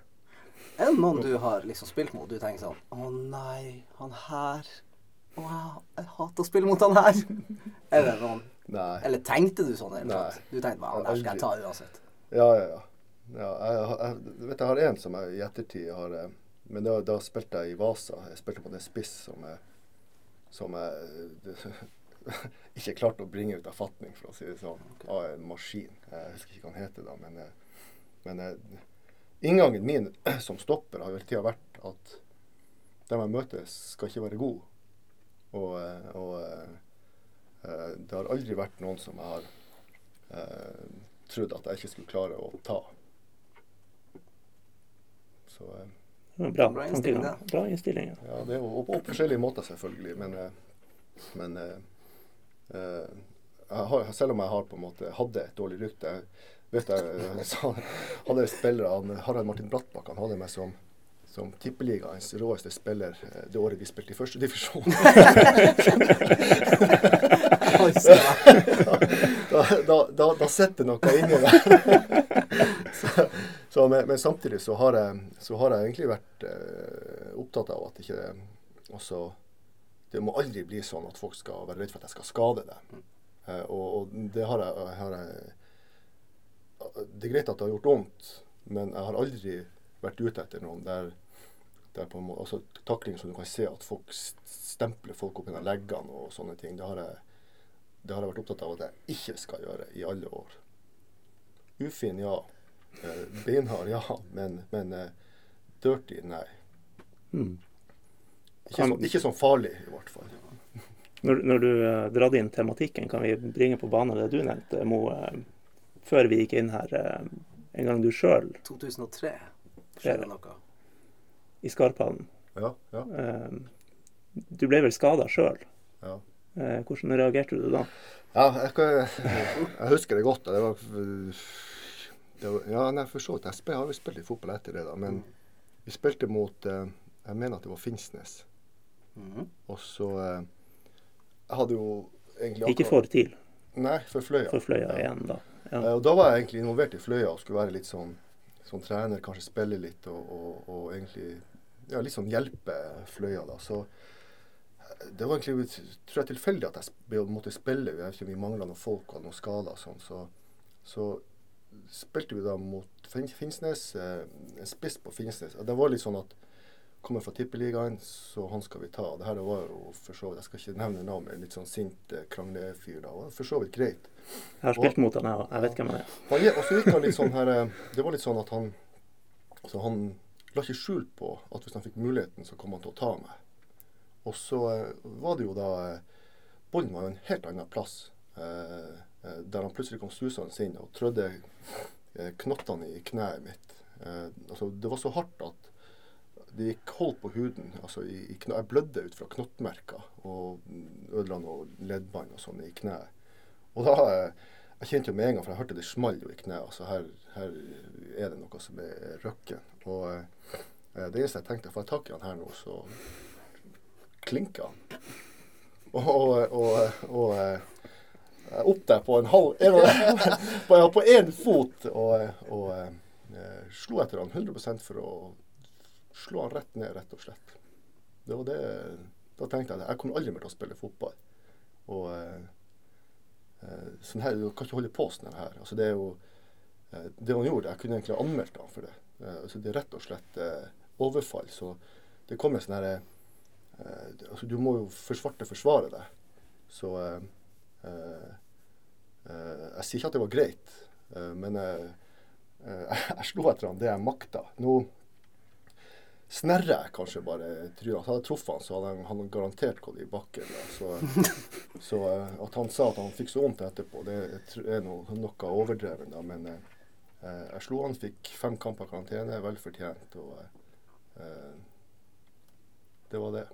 Er det noen du har liksom spilt mot, du tenker sånn Å nei, han her Å, jeg hater å spille mot han her. Er det noen Nei. Eller tenkte du sånn? Eller Nei. Du tenkte bare han der skal jeg ta uansett. Ja, ja, ja. Ja jeg, jeg, vet, jeg har en som jeg i ettertid har eh, Men da, da spilte jeg i Vasa. Jeg spilte på en spiss som jeg, som jeg det, ikke klarte å bringe ut av fatning, for å si det sånn. Av en maskin. Jeg husker ikke hva han heter da, men, eh, men eh, inngangen min som stopper har hele tida vært at dem jeg møter, skal ikke være gode. Og, eh, og eh, eh, det har aldri vært noen som jeg har eh, trodd at jeg ikke skulle klare å ta. Så eh, Bra, Bra innstilling. Bra innstilling. ja. ja, det er jo og på forskjellige måter selvfølgelig, men, eh, men eh, jeg har, selv om jeg har på en måte hadde et dårlig rykte jeg vet jeg, så hadde spillere, han, Harald Martin Brattbakk han hadde meg som som tippeligaens råeste spiller det året vi spilte i første divisjon. Da, da, da, da sitter noe inni der. så, men, men samtidig så har, jeg, så har jeg egentlig vært eh, opptatt av at ikke også, Det må aldri bli sånn at folk skal være redd for at jeg skal skade det Eh, og, og det har jeg, har jeg Det er greit at det har gjort vondt, men jeg har aldri vært ute etter noen der, på en måte, altså takling som du kan se at folk stempler folk opp gjennom leggene og sånne ting. Det har jeg det har jeg vært opptatt av at jeg ikke skal gjøre i alle år. Ufin, ja. Eh, Beinhard, ja. Men, men eh, dirty, nei. Mm. Ikke, så, ikke sånn farlig, i hvert fall. Når, når du uh, drar inn tematikken, kan vi bringe på banen det du nevnte, Mo, uh, før vi gikk inn her. Uh, en gang du sjøl 2003 skjedde noe. i Skarphallen. Ja, ja, du ble vel skada sjøl. ja. Eh, hvordan reagerte du da? Ja, jeg, jeg, jeg husker det godt. Det var, var Ja, nei, for så vidt. Jeg spil- har jo spilt litt fotball etter det, da. Men vi spilte mot eh, Jeg mener at det var Finnsnes. Mm. Og så eh, Jeg hadde jo egentlig Ikke for TIL, Nei, for Fløya. for Fløya igjen, da. Ja. Eh, Og da var jeg egentlig involvert i Fløya og skulle være litt sånn, som trener, kanskje spille litt og, og, og egentlig ja, litt sånn hjelpe Fløya. da. Så eh, det var egentlig tror jeg tilfeldig at jeg måtte spille. Jeg vet ikke Vi mangla noen folk og noen skader. og Sånn, så, så spilte vi da mot Fin- Finnsnes, eh, en spiss på Finnsnes. Det var litt sånn at kommer fra Tippeligaen, så han skal vi ta. Det her var jo for så vidt, Jeg skal ikke nevne navnet, litt sånn sint eh, kranglefyr. da, var For så vidt greit. Jeg har spilt mot han, her. Jeg vet hvem han er. Han, og så gikk han litt sånn her eh, Det var litt sånn at han så Han la ikke skjul på at hvis han fikk muligheten, så kom han til å ta meg. Og så var det jo da Bollen var jo en helt annen plass. eh, der han plutselig kom susende inn og trødde eh, knottene i kneet mitt. Eh, altså, det var så hardt at det gikk hold på huden. altså Jeg blødde ut fra knottmerker og ødela noe leddbånd og sånn i kneet. Og da eh, Jeg kjente jo med en gang, for jeg hørte det smalt jo i kneet. Altså her, her er det noe som er røkken. Og eh, det eneste jeg tenkte, får jeg tak i han her nå, så klinker han. Og, og, og, og eh, opp der på en halv en, på, på én fot og, og eh, slo etter han 100 for å slå han rett ned, rett og slett. Det var det Da tenkte jeg at jeg kommer aldri mer til å spille fotball. Og eh, eh, sånn her, Du kan ikke holde på sånn her. Altså, det er jo eh, Det han gjorde, jeg kunne egentlig ha anmeldt han for det. Eh, altså, det er rett og slett eh, overfall. Så det kommer sånn herre eh, altså, Du må jo forsvarte forsvare deg. Så eh, Jeg sier ikke at det var greit, eh, men eh, eh, jeg slo etter han det jeg makta. Nå snerrer jeg kanskje bare trynet. Hadde jeg truffet han, så hadde han, han garantert gått i bakken. Så, så eh, at han sa at han fikk så vondt etterpå, det er noe, noe overdreven. Da. Men eh, jeg slo han, fikk fem kamper karantene, vel fortjent. Og eh, det var det.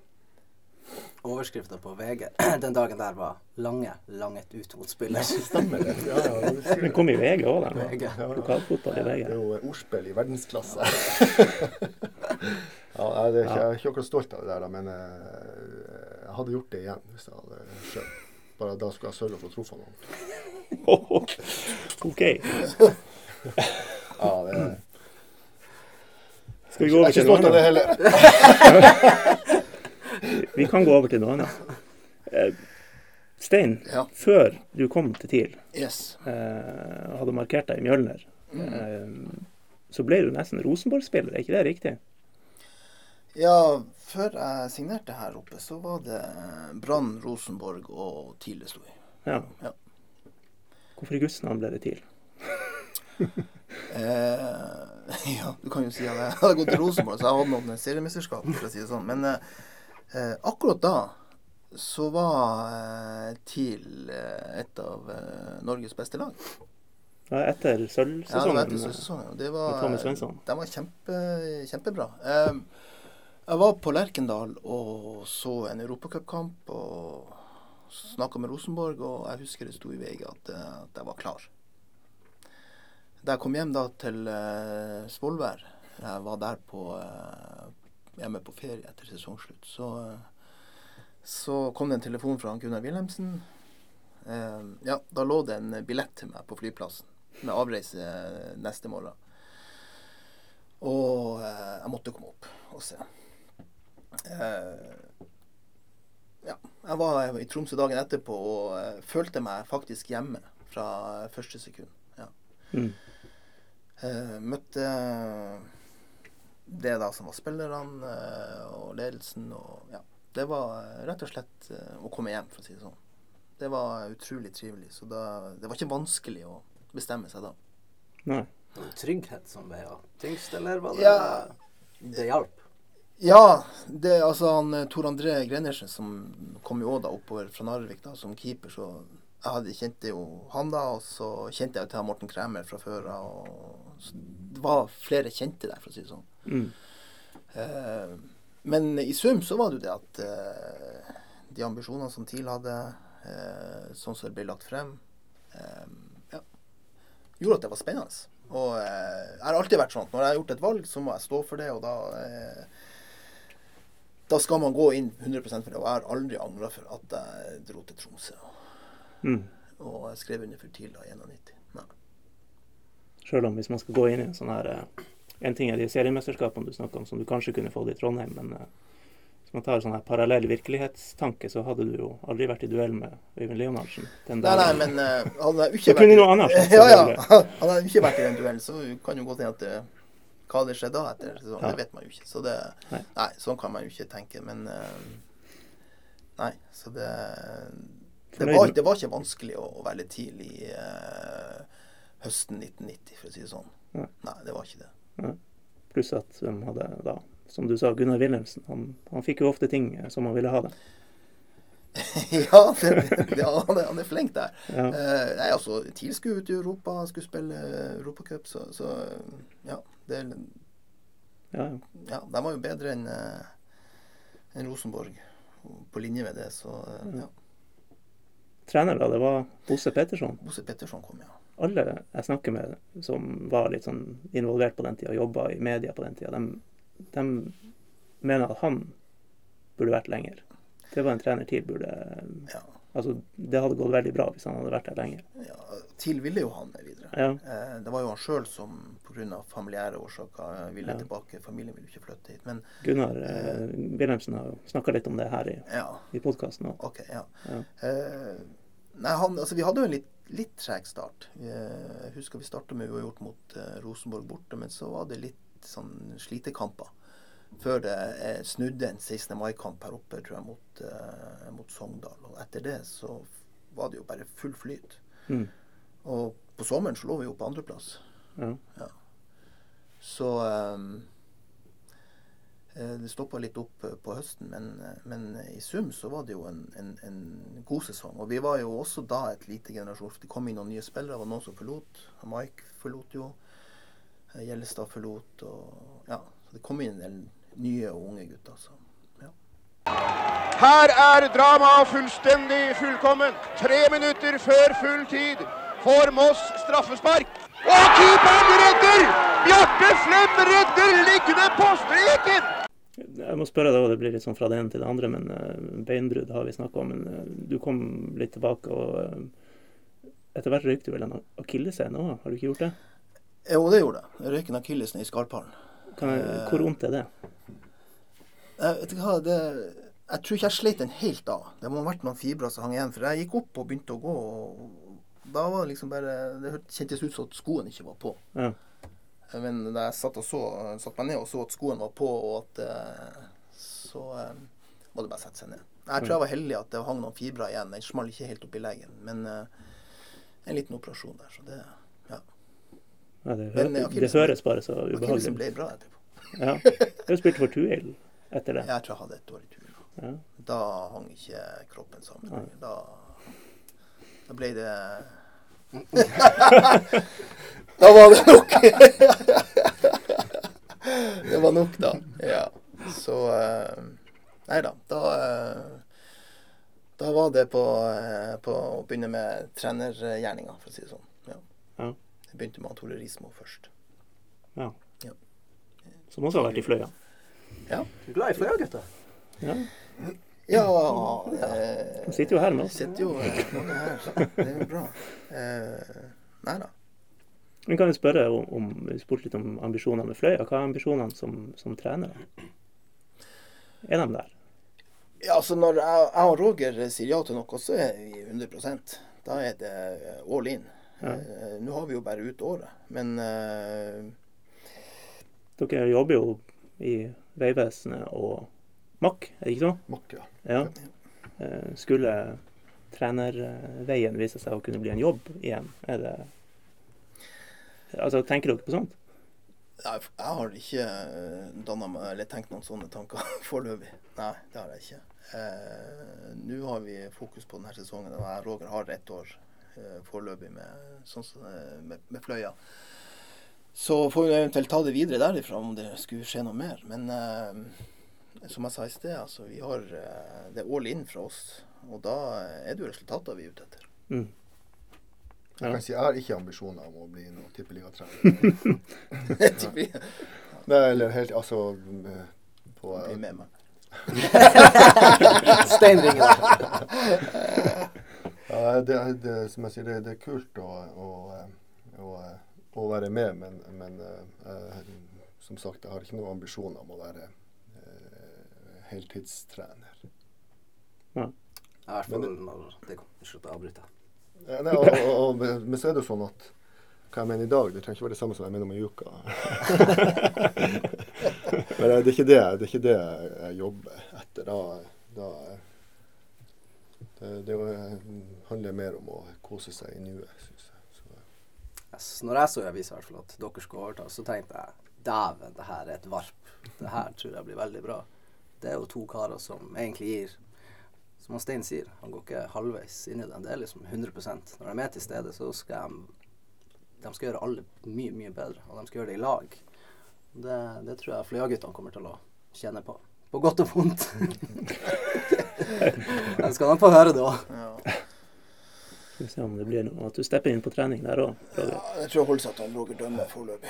Overskrifta på VG den dagen der var 'Lange, langet ut mot spiller'. Stemmer det. Ja, ja, det Den kom i VG òg, den. VG. Ja, ja. Lokalfotball i Det er jo ordspill i verdensklasse. ja, jeg det er ikke, jeg er ikke akkurat stolt av det der, da, men eh, jeg hadde gjort det igjen hvis jeg hadde skjønt. Bare da skulle jeg sørga for å truffe noen. OK. Ja, det er, Skal vi jeg gå er over ikke til noe stolt av det heller. Vi kan gå over til noe annet. Eh, Stein, Ja. før du kom til TIL, Yes. eh, hadde markert deg i Mjølner, Mm. eh, så ble du nesten Rosenborg-spiller, er ikke det riktig? Ja, før jeg signerte her oppe, så var det Brann, Rosenborg og TIL det sto i. Ja. Ja. Hvorfor i Guds navn ble det TIL? Eh, ja, du kan jo si at jeg hadde gått til Rosenborg, så jeg hadde noen seriemesterskap, for å si det sånn. Men eh, eh, akkurat da så var eh, TIL eh, et av eh, Norges beste lag. Ja, etter Ja, det var sølvsesongen etter sesongen. Det var, med Tommy Svensson. De var kjempe, kjempebra. Eh, jeg var på Lerkendal og så en europacupkamp og snakka med Rosenborg, og jeg husker det sto i VG at, eh, at jeg var klar. Da jeg kom hjem da til Svolvær, jeg var der på hjemme på ferie etter sesongslutt, så, så kom det en telefon fra Gunnar Wilhelmsen. Eh, ja, da lå det en billett til meg på flyplassen med avreise neste morgen. Og eh, jeg måtte komme opp og se. Eh, ja, jeg var i Tromsø dagen etterpå og følte meg faktisk hjemme fra første sekund. Ja. Mm. Eh, møtte det da som var spillerne eh, og ledelsen og ja. Det var eh, rett og slett eh, å komme hjem, for å si det sånn. Det var utrolig trivelig. Så da, det var ikke vanskelig å bestemme seg da. Nei. Var Trygghet som veia tyngst, eller var det Ja. Det hjalp. Ja, det altså han Tor André Grenersen som kom jo da oppover fra Narvik da som keeper, så jeg hadde kjente jo han da, og så kjente jeg jo til Morten Kremer fra før av. Det var flere kjente der, for å si det sånn. Mm. Eh, men i sum så var det jo det at eh, de ambisjonene som TIL hadde, sånn som det ble lagt frem, ja, gjorde at det var spennende. Og jeg har alltid vært sånn at når jeg har gjort et valg, så må jeg stå for det, og da da skal man gå inn 100 for det. Og jeg har aldri angra for at jeg dro til Tromsø. Og Mm. Og jeg skrev under for TIL da i 91. Nei. Sjøl om hvis man skal gå inn i en sånn her En ting er de seriemesterskapene du snakker om, som du kanskje kunne fått i Trondheim, men eh, hvis man tar sånn her parallell virkelighetstanke, så hadde du jo aldri vært i duell med Øyvind Leonardsen. den Nei, nei, men uh, hadde jeg ikke vært skjedd, Ja, ja. Han har ikke vært i den duellen, så kan jo godt hende at det hva det skjedde da etter sesongen, Ja. det vet man jo ikke. Så det Nei. Nei, sånn kan man jo ikke tenke. Men Nei, så det Det var, det var ikke vanskelig å, å litt tidlig eh, høsten 1990, for å si det sånn. Ja. Nei, det var ikke det. Pluss at de hadde da, som du sa, Gunnar Wilhelmsen. Han, han fikk jo ofte ting eh, som han ville ha det. ja, det, det, han, er, han er flink der. Ja. Eh, nei, altså, TIL skulle ut i Europa, skulle spille eh, Europacup, så, så ja. Det, Ja, ja. de var jo bedre enn en Rosenborg. På linje med det, så ja. Trener, da, det var Bosse Petterson. Bosse Petterson kom, ja. Alle jeg snakker med som var litt sånn involvert på den tida, jobba i media på den tida, de, de mener at han burde vært lenger. Det var en trener TIL burde ja. Altså, det hadde gått veldig bra hvis han hadde vært der lenger. ja. TIL ville jo han videre. Ja. Eh, det var jo han sjøl som pga. familiære årsaker eh, ville Ja. tilbake. Familien ville ikke flytte hit. Men Gunnar eh, Wilhelmsen har snakka litt om det her i, ja, i podkasten òg. OK. Ja. Ja. Eh, nei, han, altså, vi hadde jo en litt, litt treg start. Eh, Jeg husker vi starta med uavgjort mot eh, Rosenborg borte, men så var det litt sånn slitekamper. Før det eh, snudde en 16. mai-kamp her oppe, tror jeg, mot, eh, mot Sogndal. Og etter det så var det jo bare full flyt. Mm. Og på sommeren så lå vi jo på andreplass. Ja. Så ehm, eh, det stoppa litt opp eh, på høsten, men, eh, men i sum så var det jo en, en, en god sesong. Og vi var jo også da et lite generasjon. for Det kom inn noen nye spillere. Det var noen som forlot. Mike forlot jo. eh, Gjellestad forlot. Og ja, så det kom inn en del nye og unge gutter. Så. Her er dramaet fullstendig fullkommen. Tre minutter før full tid får Moss straffespark. Og keeperen redder! Bjarte Flem redder liggende på streken! Jeg må spørre deg, og det blir litt sånn fra det ene til det andre, men eh, beinbrudd har vi snakka om. Men eh, du kom litt tilbake, og eh, etter hvert røyk du vel en akilleshæl òg? Har du ikke gjort det? Jo, det gjorde jeg. Jeg røyk en akillesen i skarphalen. Hvor vondt er det? Jeg vet ikke hva, det, jeg tror ikke jeg sleit den helt av. Det må ha vært noen fibrer som hang igjen. For jeg gikk opp og begynte å gå, og da var det liksom bare Det kjentes ut som at skoen ikke var på. Ja. Men da jeg satt, og så, satt meg ned og så at skoen var på, og at eh, Så eh, må det bare sette seg ned. Jeg tror jeg var heldig at det hang noen fibrer igjen. Den smalt ikke helt opp i leggen. Men eh, en liten operasjon der, så det Ja. Ja, det, hø Men, det høres bare så ubehagelig ubehagelig ble ut. bra etterpå. Ja. Du spilte for Tuil etter det. Jeg tror jeg hadde et dårlig tur. Ja. Da hang ikke kroppen sammen. Ja. Da, da ble det Da var det nok. det var nok, da. Ja. Så eh, Nei da. Da, eh, da var det på, eh, på å begynne med trenergjerninga, for å si det sånn. Ja. Ja. Jeg begynte med Tore Rismo først. ja. Ja. Som også har vært i Fløya. Ja. Du er glad i Fløya, gutter? Ja. Ja, eh, Han sitter jo her med oss. sitter jo eh, her. Det er jo bra. Eh, nei da. Men kan jo spørre om, om Vi spurte litt om ambisjonene med Fløya. Hva er ambisjonene som, som trener? Er de der? Ja, altså Når jeg, jeg og Roger sier ja til noe, så er vi 100% Da er det all in. Ja. Eh, Nå har vi jo bare ut året, men uh... Dere jobber jo i Vegvesenet og MAK, er det ikke så? Makk, ja. Ja. Eh, Skulle trenerveien vise seg å kunne bli en jobb igjen? Er det Altså, tenker dere på sånt? jeg, jeg har ikke danna meg eller tenkt noen sånne tanker foreløpig. Nei, det har jeg ikke. Eh, Nå har vi fokus på denne sesongen. og Roger har ett år eh, foreløpig med, sånn, eh, med, med Fløya. Så får vi eventuelt ta det videre derifra om det skulle skje noe mer. Men eh, som jeg sa i sted, altså, vi har, eh, det er all in fra oss. Og da er det jo resultater vi er ute etter. Mm. Jeg kan si jeg har ikke ambisjoner om å bli noen tippeligatrener. Nei, eller helt Altså eh, på Bli med meg. Steinringer. Ja, Ja, det, det, som jeg sier, det, det er kult å, å, å, å være med, men, men eh, som sagt, jeg har ikke noen ambisjoner om å være heltidstrener. heltidstrener. I hvert fall når det kommer. Slutt å avbryte. Eh, Nei, og, og, og, men så er det jo sånn at hva jeg mener i dag, det trenger ikke være det samme som jeg mener om en uke. men eh, det er ikke det, det, er ikke det jeg jobber etter. Da, da det, det handler mer om å kose seg i nuet, syns jeg. Så, Yes, når jeg så i avisa at dere skulle overta, så tenkte jeg dæven, det her er et varp. Det her tror jeg blir veldig bra. Det er jo to karer som egentlig gir Som Stein sier, han går ikke halvveis inn i den. Det er liksom 100% Når de er til stede, så skal de De skal gjøre alle mye, mye bedre. Og de skal gjøre det i lag. Det, det tror jeg Fløya-guttene kommer til å kjenne på. På godt og vondt. De skal nok få høre det òg. Ja. Skal vi se om det blir noe At du stepper inn på trening der òg. Ja, jeg tror jeg holder seg til han Roger dømmer foreløpig.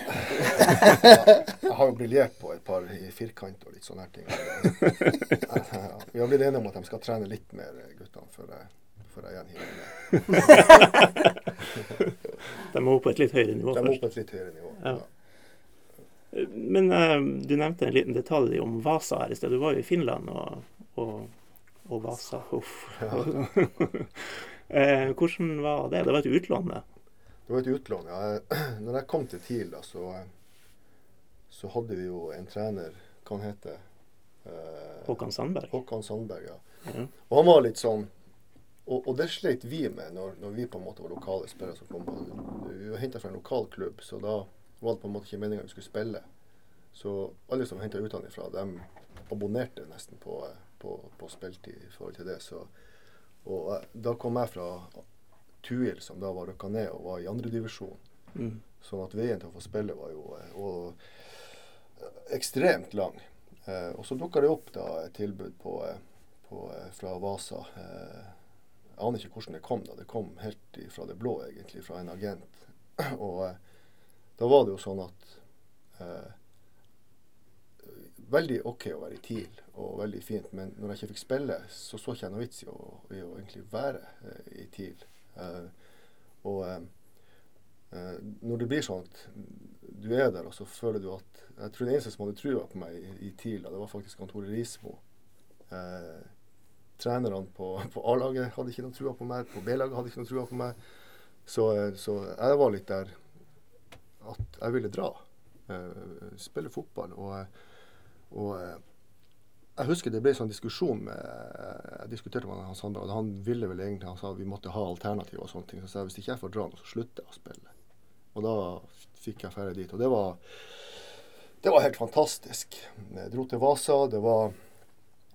jeg har jo briljert på et par i firkant og litt sånne her ting. Vi har blitt enige om at de skal trene litt mer, guttene, før jeg, før jeg igjen. De må opp på et litt høyere nivå De må oppe på et litt høyere nivå. Ja. Men uh, du nevnte en liten detalj om Vasa her i sted. Du var jo i Finland og, og, og Vasa. Uff. Eh, hvordan var det? Det var et utlån, det. Det var et utlån. Ja. Når jeg kom til TIL, da, så, så hadde vi jo en trener, hva han heter eh, Håkan Sandberg. Håkan Sandberg, ja. Mm. Og han var litt sånn og, og det sleit vi med når, når vi på en måte var lokale spillere som kom. Vi var henta fra en lokal klubb, så da var det på en måte ikke meninga vi skulle spille. Så alle som henta utenfra, de abonnerte nesten på, på, på spiltid i forhold til det. Så, og eh, da kom jeg fra Tuil, som da var rykka ned og var i andredivisjon. Mm. Sånn at veien til å få spille var jo eh, og, eh, ekstremt lang. Eh, og så dukka det opp da et tilbud på, på, fra Vasa. Eh, jeg aner ikke hvordan det kom. da. Det kom helt fra det blå, egentlig, fra en agent. Og eh, da var det jo sånn at eh, Veldig OK å være i TIL, og veldig fint. Men når jeg ikke fikk spille, så så ikke jeg noe vits i å, i å egentlig være eh, i TIL. Eh, og eh, eh, når det blir sånn at du er der, og så føler du at Jeg tror det eneste som hadde trua på meg i, i TIL, da, det var faktisk Tore Rismo. Eh, trenerne på, på A-laget hadde ikke noe trua på meg, på B-laget hadde ikke noe trua på meg. Så, eh, så jeg var litt der at jeg ville dra. Spille fotball. Og, og eh, jeg husker det ble sånn diskusjon med Jeg diskuterte med Hans Sandberg, og han ville vel egentlig Han sa vi måtte ha alternativer og sånne ting. Så jeg sa hvis ikke jeg får dra nå, så slutter jeg å spille. Og da fikk jeg ferie dit. Og det var, det var helt fantastisk. Jeg dro til Vasa. Det var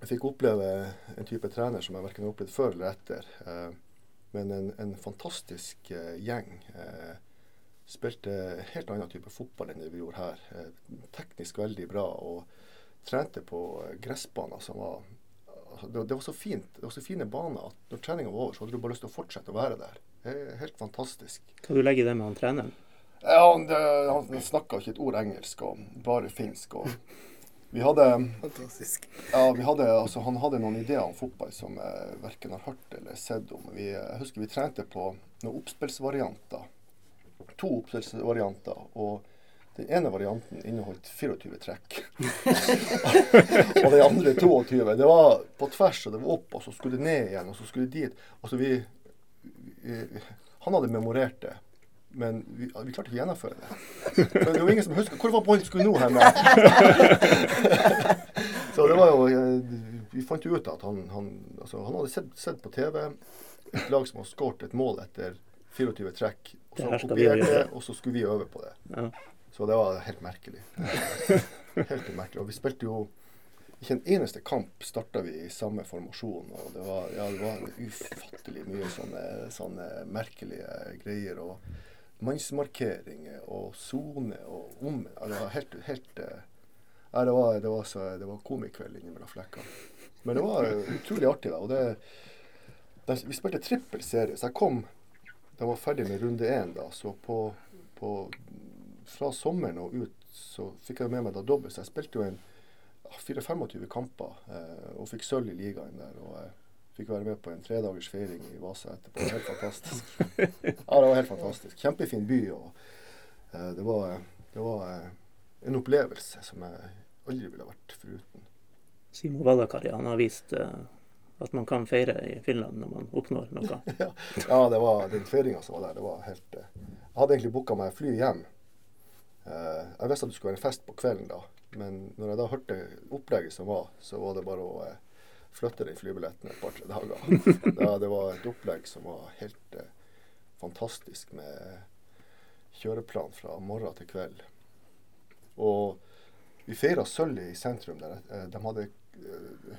Jeg fikk oppleve en type trener som jeg verken har opplevd før eller etter. Eh, men en, en fantastisk eh, gjeng. Eh, spilte helt annen type fotball enn det vi gjorde her. Eh, teknisk veldig bra. og trente på gressbaner som var altså, det, det var så fint. Det var så fine baner at når treninga var over, så hadde du bare lyst til å fortsette å være der. Det er helt fantastisk. Kan du legge det med han treneren? Ja, han, det, han snakka ikke et ord engelsk, og bare finsk. og vi hadde, Fantastisk. ja, vi hadde, altså, han hadde noen ideer om fotball som jeg verken har hørt eller sett om. Vi, jeg husker vi trente på noen oppspillsvarianter. To oppspillsvarianter. og den ene varianten inneholdt 24 trekk. og den andre 22. Det var på tvers, og det var opp, og så skulle det ned igjen, og så skulle det dit. Altså vi, vi Han hadde memorert det, men vi, vi klarte ikke å gjennomføre det. Men det var ingen som husker Hvor var ballen skulle nå hen? så det var jo eh, Vi fant jo ut at han, han, altså, han hadde sett, sett på TV et lag som har skåret et mål etter 24 trekk. Og så kopierte det, og så skulle vi øve på det. Ja. Så det var helt merkelig. Helt merkelig. Og vi spilte jo ikke en eneste kamp starta vi i samme formasjon. Og det var, ja, det var ufattelig mye sånne, sånne merkelige greier. Og mannsmarkeringer og sone og om ja, Det var helt, helt eh, ja, det var, det var, så, det var komikveld innimellom flekkene. Men det var utrolig artig. da, og det, det, Vi spilte trippel serie, så jeg kom Da jeg var ferdig med runde én, da, så på, på fra sommeren og ut så fikk jeg med meg da dobbelt. Så jeg spilte jo en ja, 24-25 kamper eh, og fikk sølv i ligaen der. Og eh, Fikk være med på en tredagers feiring i Vasa etterpå. Helt fantastisk. Ja, det var helt fantastisk. Kjempefin by. og eh, det var, det var eh, en opplevelse som jeg aldri ville vært foruten. Simo Valakari han har vist eh, at man kan feire i Finland når man oppnår noe. Ja, det var den feiringa som var der. det var helt... eh, Jeg hadde egentlig booka meg fly hjem. Eh, Jeg visste at det skulle være fest på kvelden da, men når jeg da hørte opplegget som var, så var det bare å eh, flytte den flybilletten et par-tre dager. Da, det var et opplegg som var helt eh, fantastisk med kjøreplan fra morgen til kveld. Og vi feira sølv i sentrum. der eh, De hadde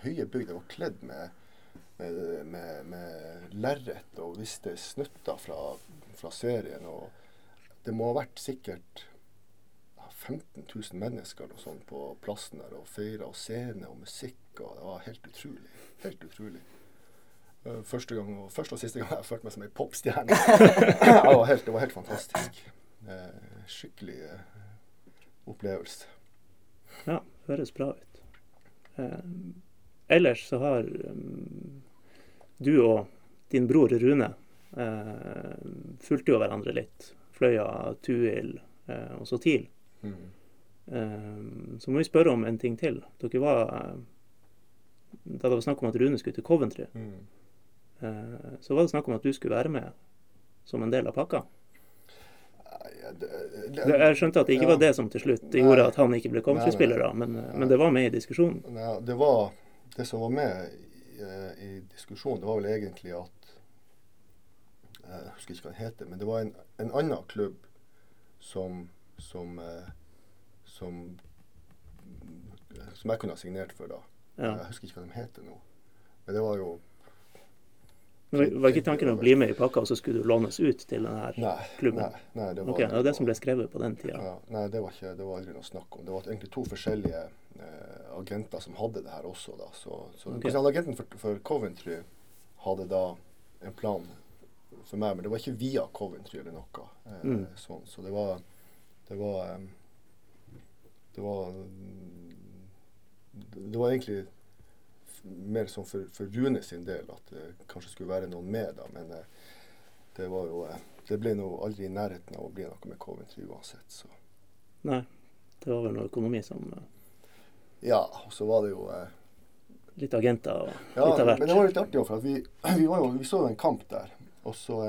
høye bygg. De var kledd med, med, med, med lerret og viste snutter fra, fra serien. Og det må ha vært sikkert 15 000 mennesker sånt på plassen der og feira, og scene og musikk. og Det var helt utrolig. Helt utrolig. Eh, Første, gang, og, første og siste gang jeg følte meg som ei popstjerne. Det, var helt, det var helt fantastisk. Eh, skikkelig eh, opplevelse. Ja, høres bra ut. Ellers så har du og din bror Rune fulgte jo hverandre litt. Fløya, Tuil og så TIL. Mm. Um, så må vi spørre om en ting til. Dere var eh, Da det var snakk om at Rune skulle til Coventry, Mm. uh, så var det snakk om at du skulle være med som en del av pakka. Nei, det, Det, jeg skjønte at det ikke ja. var det som til slutt Nei. gjorde at han ikke ble da, men, Nei. men det var med i diskusjonen. Nei, det var Det som var med i, eh, i diskusjonen, det var vel egentlig at eh, Jeg husker ikke hva den heter, men det var en, en annen klubb som som, eh, som som jeg kunne ha signert for da. Ja. Jeg husker ikke hva de heter nå. Men det var jo Men Var ikke tanken å bli med i pakka, og så skulle du lånes ut til denne Nei. klubben? Nei, nei det var okay, det var det som ble skrevet på den tida. Ja, nei, det var, ikke, det var aldri noe snakk om. Det var egentlig to forskjellige eh, agenter som hadde det her også. da. Så, så okay. Agenten for, for Coventry hadde da en plan for meg, men det var ikke via Coventry eller noe. Eh, Mm. sånn. Så det var Det var Det var Det var egentlig mer sånn for, for Rune sin del at det kanskje skulle være noen med, da. Men eh, det var jo eh, Det ble nå aldri i nærheten av å bli noe med Coventry uansett, så Nei, det var vel noe økonomi som eh, Ja, og så var det jo Litt agenter og Ja, litt av men det var litt artig òg, for vi, vi, var jo, vi så jo en kamp der. Og så,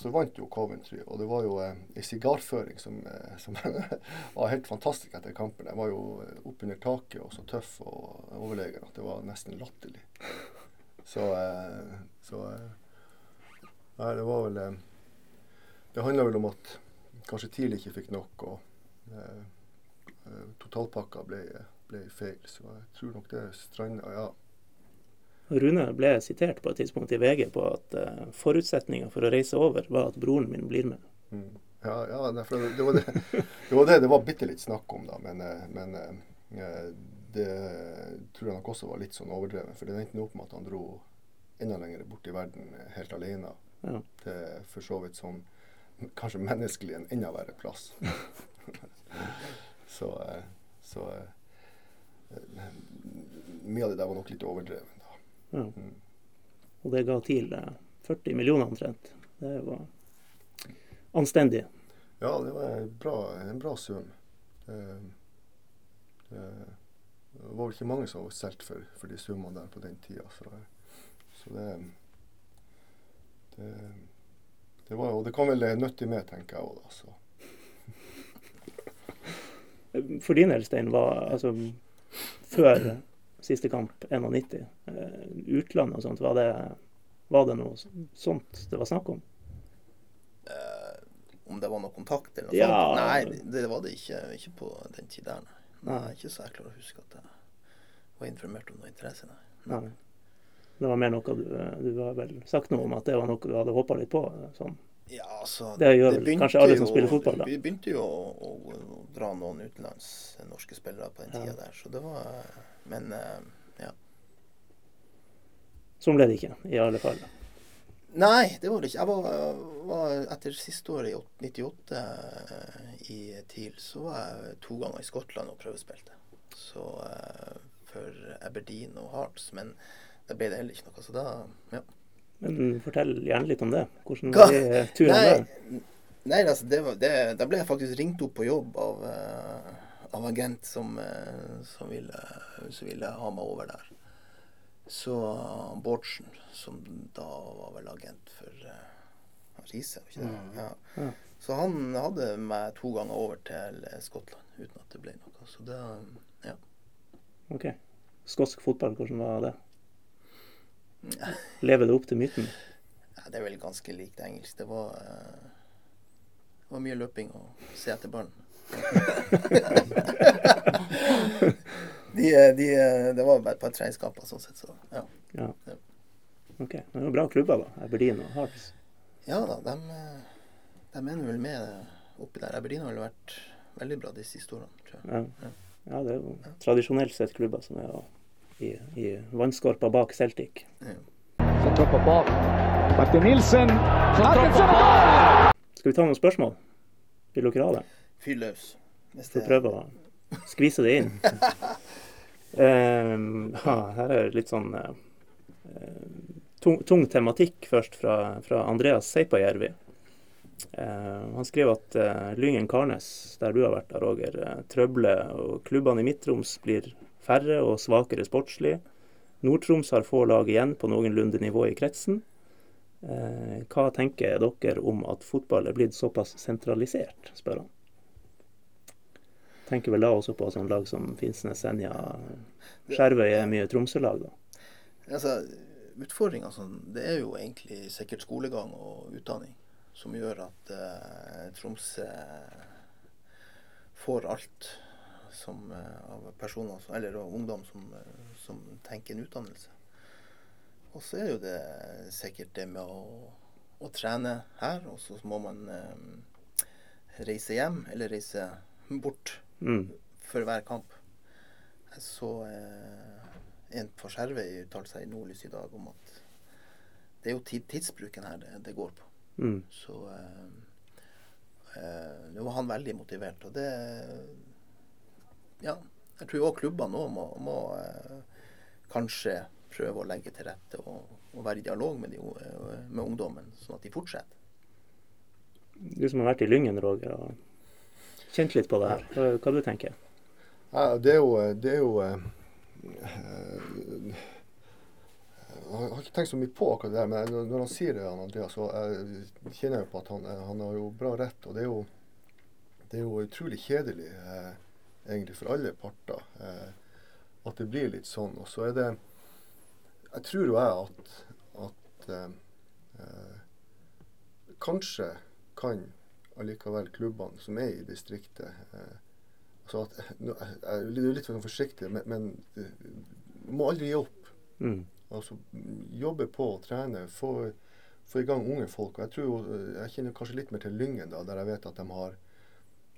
så vant jo Coventry. Og det var jo eh, ei sigarføring som, eh, som var helt fantastisk etter kampen. Jeg var jo eh, oppunder taket og så tøff og overlegen at det var nesten latterlig. Så, eh, så eh, Nei, det var vel eh, Det handla vel om at kanskje TIL ikke fikk nok, og totalpakka ble, ble feil. Så jeg tror nok det stranda Ja. Rune ble sitert på et tidspunkt i VG på at uh, forutsetninga for å reise over var at broren min blir med. Mm. Ja, ja det, det, var det, det var det det var bitte litt snakk om, da. Men, eh, men eh, det tror jeg nok også var litt sånn overdrevet. For det endte opp med at han dro enda lenger bort i verden eh, helt alene. Ja. Til for så vidt sånn kanskje menneskelig en enda verre plass. så eh, så eh, Mye av det der var nok litt overdrevet. Ja. Og det ga TIL eh, 40 millioner omtrent. Det var anstendig. Ja, det var en bra, en bra sum. Det, var vel ikke mange som var solgt for, for de summene der på den tida. Så, så det, det det var, Og det kom vel nyttig med, tenker jeg òg, da. Så. For din del, Stein, var altså før siste kamp 91, eh, utlandet og sånt, var det, var det noe sånt det var snakk om? Eh, om det var noe kontakt eller noe Ja. sånt? Nei, det, det var det ikke, ikke på den tid der, nei. nei. Ikke så jeg klarer å huske at jeg var informert om noe interesse, nei. Nei. Det var mer noe du, du har vel sagt noe om at det var noe du hadde håpa litt på? Sånn. Ja, altså, Det gjør det kanskje alle som jo- spiller fotball, da. Vi begynte jo å, å, å dra noen utenlands norske spillere på den Ja. tida der, så det var Men eh, ja. Sånn ble det ikke, i alle fall. Nei, det var det ikke. Jeg var, var Etter siste året i åt- 98 eh, i TIL, så var jeg to ganger i Skottland og prøvespilte. Så eh, for Aberdeen og Hearts. Men da ble det heller ikke noe. Så da ja. Men fortell gjerne litt om det. Hvordan var turen der? Nei, nei altså, det var, det, da ble jeg faktisk ringt opp på jobb av, eh, av agent som, eh, som, ville, som ville ha meg over der. Så Bårdsen, som da var vel agent for uh, Riise, ikke det? Mm. Ja. Ja. Så han hadde meg to ganger over til eh, Skottland uten at det ble noe. Så det Ja. Ok. Skotsk fotball, hvordan var det? Lever det opp til myten? Ja, det er vel ganske likt engelsk. Det var, uh, det var mye løping og se etter ballen. de, de, det var bare et par treningskamper sånn sett, så ja. Ja. Ok. Ok. Det jo bra klubber, da. Aberdeen og Hearts. Ja da, de, eh, de er vel med oppi der. Aberdeen har vel vært veldig bra de siste årene, tror jeg. Ja. ja, det er jo tradisjonelt sett klubber som er i, i vannskorpa bak Celtic. Ja. Skal vi ta noen spørsmål? Vil dere ha det? Fyr løs. Vi prøve å skvise det inn? Ehm, ja, her er litt sånn eh, tung, tung tematikk først fra, fra Andreas Seipajärvi. Uh, han skriver at uh, Lyngen Karnes, der du har vært da, Roger, uh, trøbler, og klubbene i Midt-Troms blir færre og svakere sportslig. Nord-Troms har få lag igjen på noenlunde nivå i kretsen. Eh, hva tenker dere om at fotball er blitt såpass sentralisert, spør han. Tenker vel da også på sånn lag som Finnsnes, Senja, Skjervøy er mye Tromsø-lag, da. Altså, Utfordringa sånn, er jo egentlig sikkert skolegang og utdanning som gjør at uh, Tromsø får alt som, uh, av personer, eller av ungdom som, eh, som tenker en utdannelse. Og så er jo det sikkert det med å, å trene her, og så må man eh, reise hjem eller reise bort Mm. for hver kamp. Jeg så eh, en på Skjervøy uttale seg i Nordlys i dag om at det er jo tidsbruken her det, det går på. Mm. Så eh, eh, nå var han veldig motivert. Og det Ja. Jeg tror òg klubbene nå må, må eh, kanskje prøve å legge til rette og, og være i dialog med, de, eh, med ungdommen, sånn at de fortsetter. Du som har vært i Lyngen, Roger, og kjent litt på det her. Hva, du tenker Ja, det er jo, det er jo eh, eh, Jeg har ikke tenkt så mye på akkurat det der, men når han sier det, han Andreas, så jeg kjenner jeg på at han, eh, han har jo bra rett. Og det er jo, det er jo utrolig kjedelig, eh, egentlig for alle parter, eh, at det blir litt sånn. Og så er det Jeg tror jo jeg at, at eh, eh, kanskje kan allikevel klubbene som er i distriktet eh, altså at, nå, jeg, jeg er litt- litt sånn forsiktig, men, men eh, må aldri gi opp. Mm. Altså jobbe på trene. Få, få i gang unge folk. Og jeg tror eh, jeg kjenner kanskje litt mer til Lyngen, da, der jeg vet at de har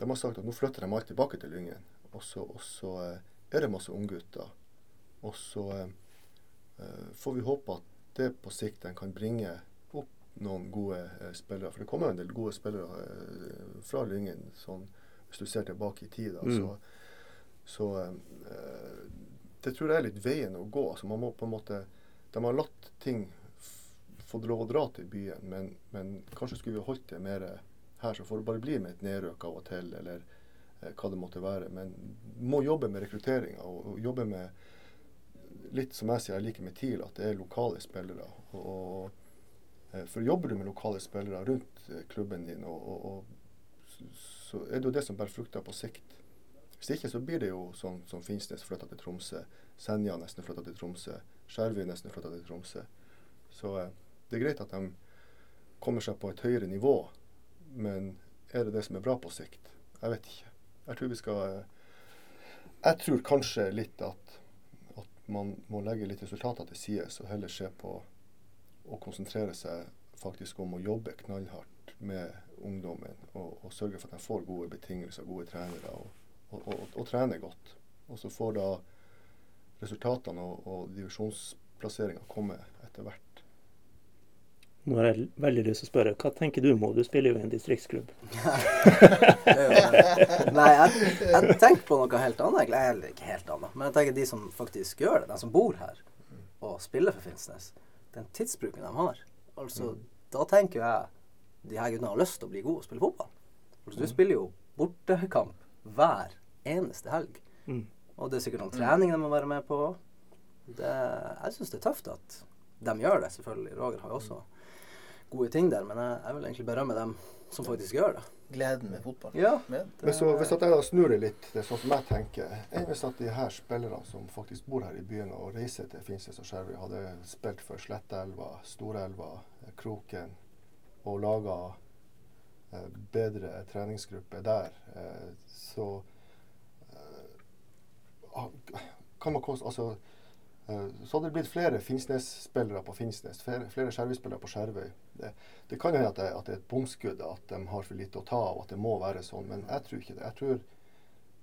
de har sagt at nå flytter de alt tilbake til Lyngen. Og så, så eh, er det masse unggutter. Og så eh, eh, får vi håpe at det på sikt kan bringe noen gode eh, spillere. For det kommer en del gode spillere eh, fra Lyngen, sånn, hvis du ser tilbake i tid. Da, Mm. Så, så eh, det tror jeg er litt veien å gå. Altså, man må på en måte, de har latt ting få lov å dra til byen, men, men kanskje skulle vi holdt det mer her, så får det bare bli med et nedrøk av og til, eller eh, hva det måtte være. Men må jobbe med rekrutteringa og, og jobbe med litt som jeg sier, jeg liker med TIL, at det er lokale spillere. Og, og, for jobber du med lokale spillere rundt eh, klubben din, og, og, og så- er det jo det som bærer frukter på sikt. Hvis ikke så blir det jo sånn som Finnsnes flytta til Tromsø, Senja nesten flytta til Tromsø, Skjervøy nesten flytta til Tromsø. Så eh, det er greit at de kommer seg på et høyere nivå, men er det det som er bra på sikt? Jeg vet ikke. Jeg tror vi skal eh, Jeg tror kanskje litt at, at man må legge litt resultater til side, og heller se på å konsentrere seg faktisk om å jobbe knallhardt med ungdommen og, og sørge for at de får gode betingelser, gode trenere, og, og, og, og trene godt. Og så får da resultatene og, og divisjonsplasseringa komme etter hvert. Nå har jeg veldig lyst til å spørre, hva tenker du Mo? Du spiller jo i en distriktsklubb. Nei, jeg, jeg tenker på noe helt annet. Eller ikke helt annet, men jeg tenker de som faktisk gjør det, de som bor her. og spiller for Finnsnes. Den tidsbruken de har. Altså, Da tenker jeg de her guttene har lyst til å bli gode og spille fotball. Altså, du spiller jo bortekamp hver eneste helg. Mm. Og det er sikkert noen trening de må være med på. Det, jeg syns det er tøft at de gjør det, selvfølgelig. Roger har jo også gode ting der, men jeg, jeg vil egentlig berømme dem som faktisk gjør det. Gleden med fotball. Ja. Med. Men så, hvis at jeg da snur det litt, det er sånn som jeg tenker Enn hvis at de her spillerne som faktisk bor her i byen og reiser til Finnsnes og Skjervøy, hadde spilt for Sletteelva, Storelva, Kroken og laga eh, bedre treningsgrupper der, eh, så eh, kan man koste Altså eh, så hadde det blitt flere Finnsnes-spillere på Finnsnes, flere, flere Skjervøy-spillere på Skjervøy. Det, det kan jo hende at, at det er et bomskudd, at de har for lite å ta av, at det må være sånn, men jeg tror ikke det. Jeg tror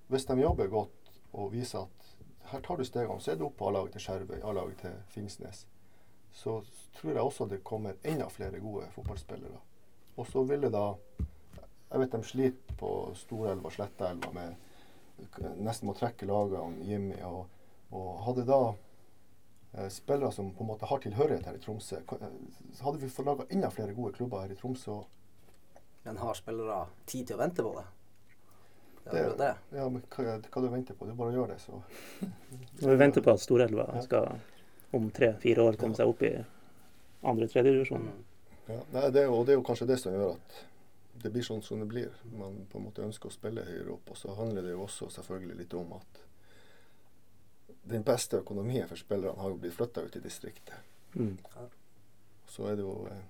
hvis de jobber godt og viser at her tar du stegene, så er du oppe på A-laget til Skjervøy, A-laget til Finnsnes, så tror jeg også det kommer enda flere gode fotballspillere. Og så ville da Jeg vet de sliter på Storelva og Sletteelva med nesten må trekke lagene Jimmy. Og, og hadde da eh, spillere som på en måte har tilhørighet her i Tromsø, eh, så hadde vi fått laga enda flere gode klubber her i Tromsø. Men har spillere tid til å vente på det? Det Det- det. Ja, men hva, hva du venter på? Det er bare å gjøre det, så Når vi venter på at Storelva skal om tre-fire år komme seg opp i andre-tredje divisjon. Mm. Ja, nei, det, og det er jo kanskje det som gjør at det blir sånn som det blir. Man på en måte ønsker å spille høyere opp. Og så handler det jo også selvfølgelig litt om at den beste økonomien for spillerne har jo blitt flytta ut i distriktet. Mm. Så er det jo eh,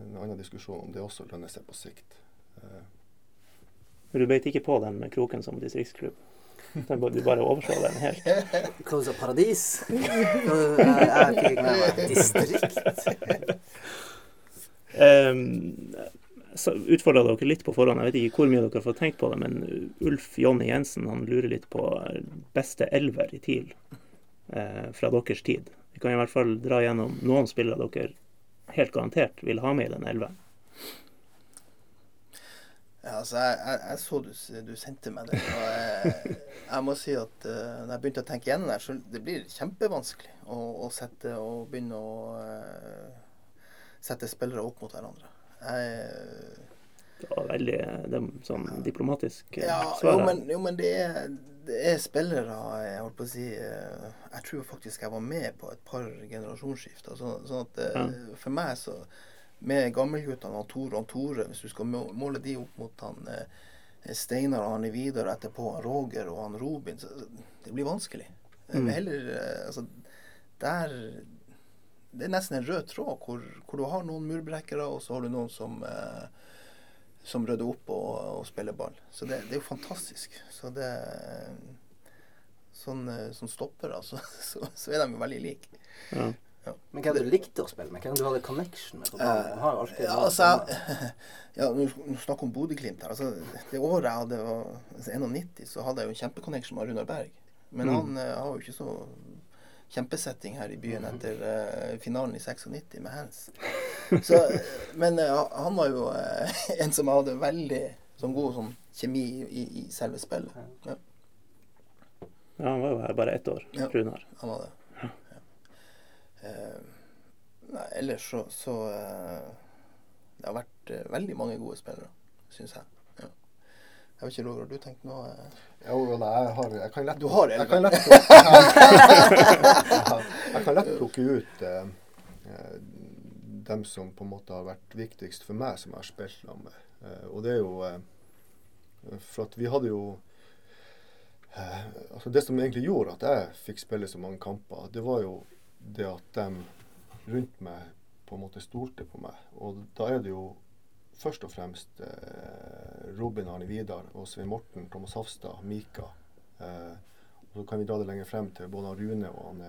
en annen diskusjon om det også lønner seg på sikt. Eh, Men du beit ikke på den med Kroken som distriktsklubb. Du bare overså den helt. Close du paradis? Jeg, jeg fikk ikke med meg distrikt. Um, Utfordra dere litt på forhånd. Jeg vet ikke hvor mye dere har fått tenkt på det, men Ulf Jonny Jensen han lurer litt på beste elver i TIL eh, fra deres tid. Vi kan i hvert fall dra gjennom noen spillere dere helt garantert vil ha med i den elveren. Ja, altså, jeg, jeg, jeg så du, du sendte meg det. Og jeg, jeg må si at uh, når jeg begynte å tenke igjen det, så det blir kjempevanskelig å, å sette og begynne å uh, sette spillere opp mot hverandre. Jeg, Det var veldig det, sånn diplomatisk eh, ja, svar. jo, men, jo, men det, er, det er spillere Jeg holdt på å si eh, Jeg tror faktisk jeg var med på et par generasjonsskifter. Så, sånn at eh, Ja. for meg så Med gammelguttene og Tore og Tore, hvis du skal måle de opp mot han eh, Steinar og han Vidar videre etterpå han Roger og han Robin, så det blir vanskelig. Mm. heller eh, Altså, der Det er nesten en rød tråd hvor, hvor du har noen murbrekkere, og så har du noen som eh, som rydder opp og, og spiller ball. Så det, det er jo fantastisk. Så det Sånn, eh, sånn stopper, altså, så, så er de jo veldig like. Ja. Men hvem du likte å spille med? Hvem du hadde connection med? alltid Ja, altså, jeg- ja, Nå nå snakker om Bodø-Glimt her. Altså, det året jeg hadde var altså, 91, så hadde jeg jo en kjempeconnection med Runar Berg. Men Mm. han eh, har jo ikke så kjempesetting her i byen etter uh, finalen i 96 med Hands. Så, men uh, han var jo uh, en som hadde veldig sånn god sånn kjemi i, i selve spillet. Ja, ja, han var jo her bare ett år, Ja. Runar. han var det. Ja. Nei, ellers så, så Det har vært veldig mange gode spillere, syns jeg. Jeg vet ikke, Roger, har du tenkt noe? eh? Jo, nei, jeg, har, jeg kan lett Du har jeg kan lett, jeg kan lett plukke ut eh, eh, dem som på en måte har vært viktigst for meg, som jeg har spilt sammen med. Eh, og det er jo eh, For at vi hadde jo eh, altså Det som egentlig gjorde at jeg fikk spille så mange kamper, det var jo det at de rundt meg på en måte stolte på meg. Og da er det jo først og fremst eh, Robin Arne Vidar og Svein Morten, Thomas Hafstad, Mika. Eh, og så kan vi dra det lenger frem til både Rune og han,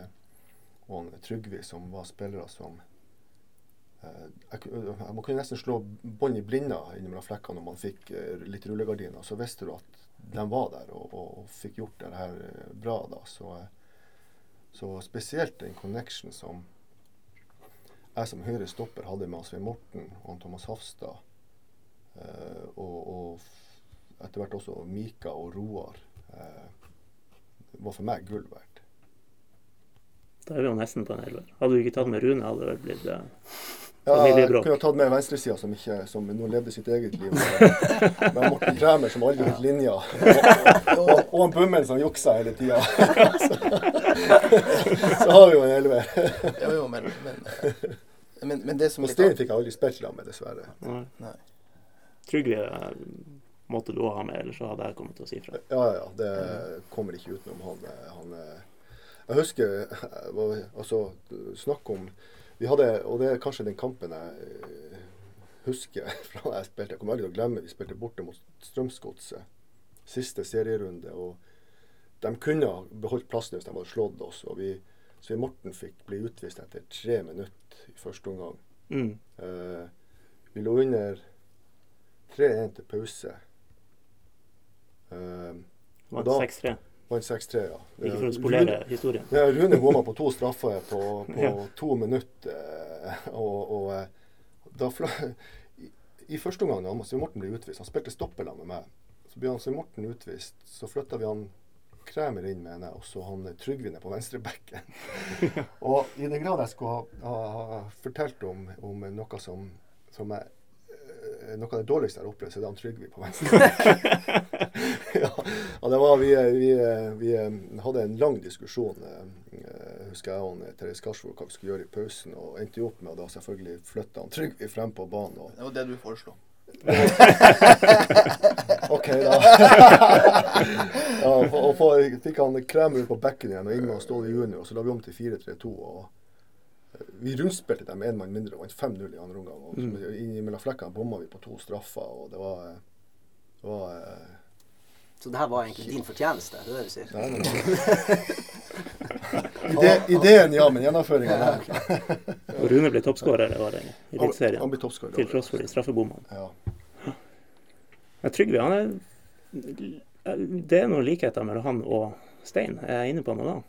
og han Trygve, som var spillere som eh, jeg, jeg Man kunne nesten slå bånd i blinda innimellom flekkene når man fikk litt rullegardiner. Så visste du at de var der og, og, og fikk gjort det her bra da. Så, så spesielt den connection som jeg som høyre stopper hadde med Svein Morten og Thomas Hafstad. Eh, og, og etter hvert også Mika og Roar. eh, var for meg gull verdt. Da er vi jo nesten på en elver. Hadde du ikke tatt med Rune, hadde det vel blitt eh, Ja, jeg kunne ha tatt med venstresida, som, ikke- som nå levde sitt eget liv. Med, Morten Kræmer, som aldri holdt linja. Og, og, og en Bummel som juksa hele tida. Så, så har vi jo en elver. Jo, jo, men, men, men, men det som Og Stein fikk jeg aldri spilt sammen med, dessverre. Nei. Eh, måtte du òg ha med, ellers så hadde jeg kommet til å si fra. Ja, ja, det kommer ikke utenom han. han jeg husker altså, snakk om Vi hadde, og det er kanskje den kampen jeg eh, husker fra da jeg spilte. Jeg kommer aldri til å glemme Vi spilte borte mot Strømsgodset. Siste serierunde. og De kunne ha beholdt plassen hvis de hadde slått oss. og vi Svein Morten fikk bli utvist etter tre minutter i første omgang. Mm. Eh, vi lå under 3-1 til pause. Um, Vant da- 6-3. Vant 6-3, ja. Ikke for å spolere Rune- historien. Ja, Rune bomma på to straffer på, på Ja. to minutter. eh, Og, og eh, da i, I første omgang da Svein Morten ble utvist, han spilte stoppelag med meg. Så ble han Svein Morten utvist. Så flytta vi han Kremer inn, mener jeg, og så han eh, Trygve ned på venstrebekken. og i den grad jeg skulle ha, ha, ha fortalt om, om noe som, som jeg noe av det dårligste jeg har opplevd, så er det han Trygve på venstre. ja, var, vi, vi, vi hadde en lang diskusjon, eh, husker jeg og Therese Karsvold, hva vi skulle gjøre i pausen. Og endte jo opp med å da selvfølgelig flytte han Trygve frem på banen. Og, Det var det du foreslo. OK, da. ja, og, og fikk han ut på bekken igjen og med Ståle junior. Og så la vi om til 4-3-2. og eh, vi rundspilte dem med én mann mindre og vant 5-0 i andre omgang. Og mm. Innimellom flekkene bomma vi på to straffer. og det var, det var eh, Så det her var egentlig din fortjeneste, det er det du sier? Nei, nei, Ide, Ideen, ja, men gjennomføringa ja, okay. Rune ble toppskårer i år i Han Eliteserien. Til tross for de straffebommene. Ja. Men Trygve, han er Det er noen likheter mellom han og Stein. Er jeg inne på noe da?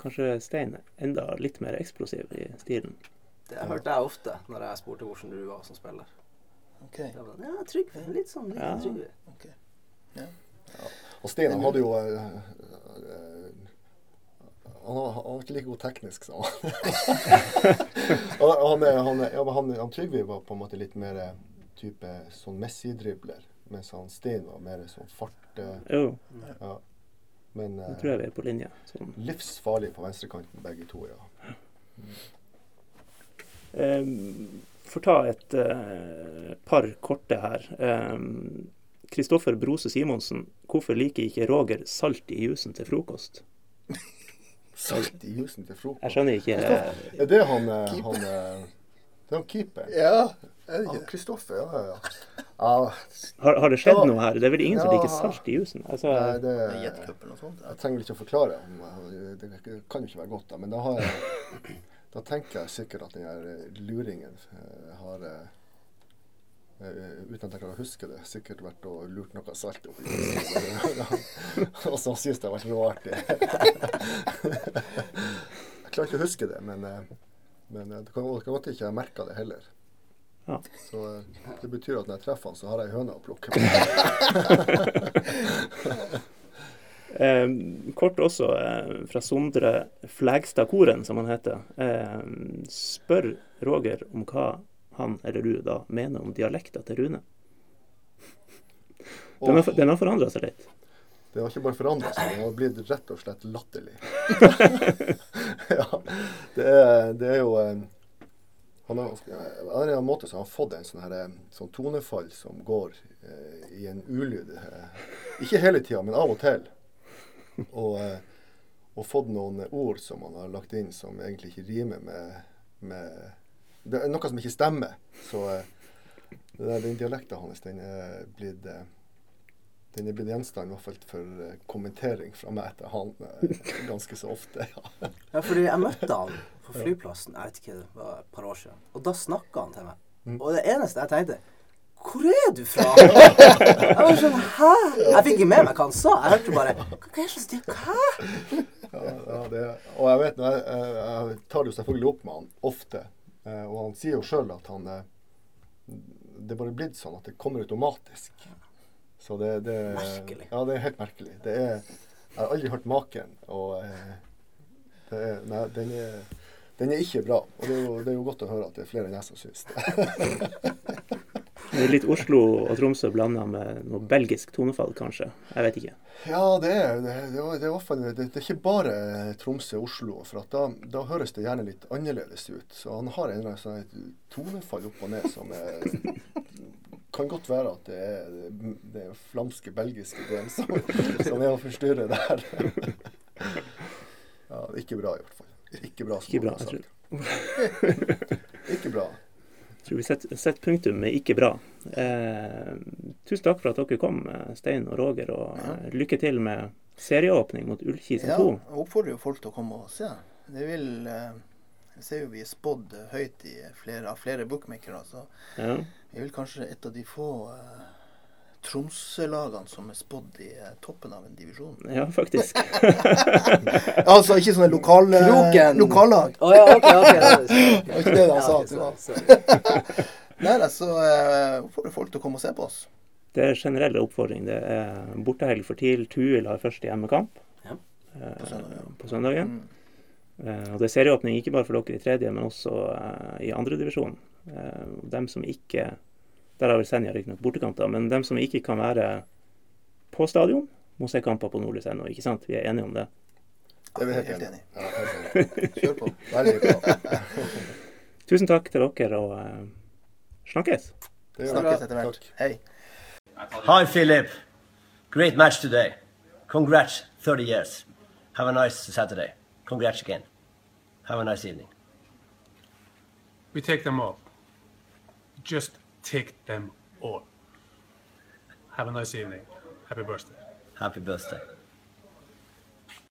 Kanskje Stein enda litt mer eksplosiv i stilen. Det hørte jeg ofte når jeg spurte hvordan du var som spiller. Ok. Jeg var, ja, Trygve. Litt sånn litt Ja. Trygve. Ja. Og Stein hadde jo øh, øh, han, var- ikke like god teknisk sa han. Han, han, ja, han, han Trygve var på en måte litt mer eh, type sånn Messi-dribler, mens han Stein var mer sånn fart. Jo, Ja. Men det eh, tror jeg vi er på linje. Sånn. livsfarlig på venstrekanten begge to, ja. Um, får ta et uh, par korte her. Kristoffer Brose Simonsen, hvorfor liker ikke Roger salt i jusen til frokost? Salt i jusen til frokost. Jeg skjønner ikke eh, Er det han, han Det er han keeper. Ja, er? Kristoffer, ja, ja, ja. ja. har, har det skjedd Ja. noe her? Det er vel ingen som liker salt i jusen? Altså, Nei, det, Det er sånt? jeg trenger ikke å forklare. om, eh, Det kan jo ikke være godt, da. Men da, har jeg, da tenker jeg sikkert at den her eh, luringen eh, har Uten at jeg kan huske det, sikkert vært og lurt noe salt oppi. Og så syns det har vært råartig. Jeg klarer ikke å huske det, men, men kan det kan godt ikke jeg merka det heller. Ja. Så eh, det betyr at når jeg treffer han, så har jeg ei høne å plukke. Eh, kort også eh, fra Sondre Flegstadkoren, som han heter. Eh, spør Roger om hva han eller du da mener om dialekta til Rune. Den har, den har forandra seg litt. Det har ikke bare forandra seg, det har blitt rett og slett latterlig. ja, det er, det er jo han har, en måte så har fått en sånn, eh, sånn tonefall som går eh, i en ulyd. Eh, ikke hele tida, men av og til. Og, eh, og fått noen ord som han har lagt inn som egentlig ikke rimer med, med Det er noe som ikke stemmer. Så eh, der, den dialekten hans, den er blitt eh, den er blitt gjenstand i hvert fall for kommentering fra meg etter han ganske så ofte. Ja, fordi jeg møtte han på flyplassen jeg vet ikke, det var et par år siden. Og da snakka han til meg. Mm. Og det eneste jeg tenkte Hvor er du fra? Jeg var sånn Hæ? Jeg fikk ikke med meg hva han sa. Jeg hørte bare Hva er det som? Hæ? Ja, ja, det, og jeg vet, jeg, jeg, jeg tar det jo selvfølgelig opp med han ofte. Eh, og han sier jo sjøl at han eh, Det er bare blitt sånn at det kommer automatisk. Så det, det Merkelig. Ja, det er helt merkelig. Det er, jeg har aldri hørt maken. Og eh, Det er, nei, den er, den er ikke bra. Og det er, jo, det er jo godt å høre at det er flere enn jeg som syns det. Det er litt Oslo og Tromsø blanda med noe belgisk tonefall, kanskje. Jeg vet ikke. Ja, det er det. Er, det, er det, er ikke bare Tromsø og Oslo. For da, da høres det gjerne litt annerledes ut. Så han har en sånn et tonefall opp og ned som er Kan godt være at det er det er flamske, belgiske delen som, som er å forstyrre der. Ja, det er ikke bra i hvert fall. Ikke bra. Ikke bra, jeg sagt. Ikke bra. Jeg tror vi setter, sett punktum med 'ikke bra'. Eh, tusen takk for at dere kom, eh, Stein og Roger, og ja. lykke til med serieåpning mot Ullkisen Ja, 2. jeg oppfordrer jo folk til å komme og se. Det vil eh, Jeg ser jo vi er spådd høyt i flere, av flere bookmakere, så Ja. vi vil kanskje et av de få eh, Tromsø-lagene som er spådd i eh, toppen av en divisjon. ja, faktisk. Altså ikke sånne lokale, Kroken. lokallag. Å ja, OK. ok. Det var ikke det han sa. ok, at det var. så- så- Nei, så eh, oppfordrer folk til å komme og se på oss. Det er generell oppfordring. Det er bortehelg for TIL. Tuil har første hjemmekamp Ja. eh, På søndag, ja. på søndagen. Mm. Eh, og det er serieåpning ikke bare for dere i tredje, men også i andredivisjon. Uh, dem som ikke Der har vel Senja riktignok bortekanter, men dem som ikke kan være på stadion, må se kamper på nordlys.no. Ikke sant? Vi er enige om det. Det er vi helt helt enig enig. i. Ja, enig. Kjør på. Veldig bra. Tusen takk til dere, og uh, snakkes. Snakkes etter hvert. Hei. Hi, Philip. Great match today. Congrats, 30 years. Have a nice Saturday. Congrats again. Have a nice evening. We take them all. Just take them all. Have a nice evening. Happy birthday. Happy birthday.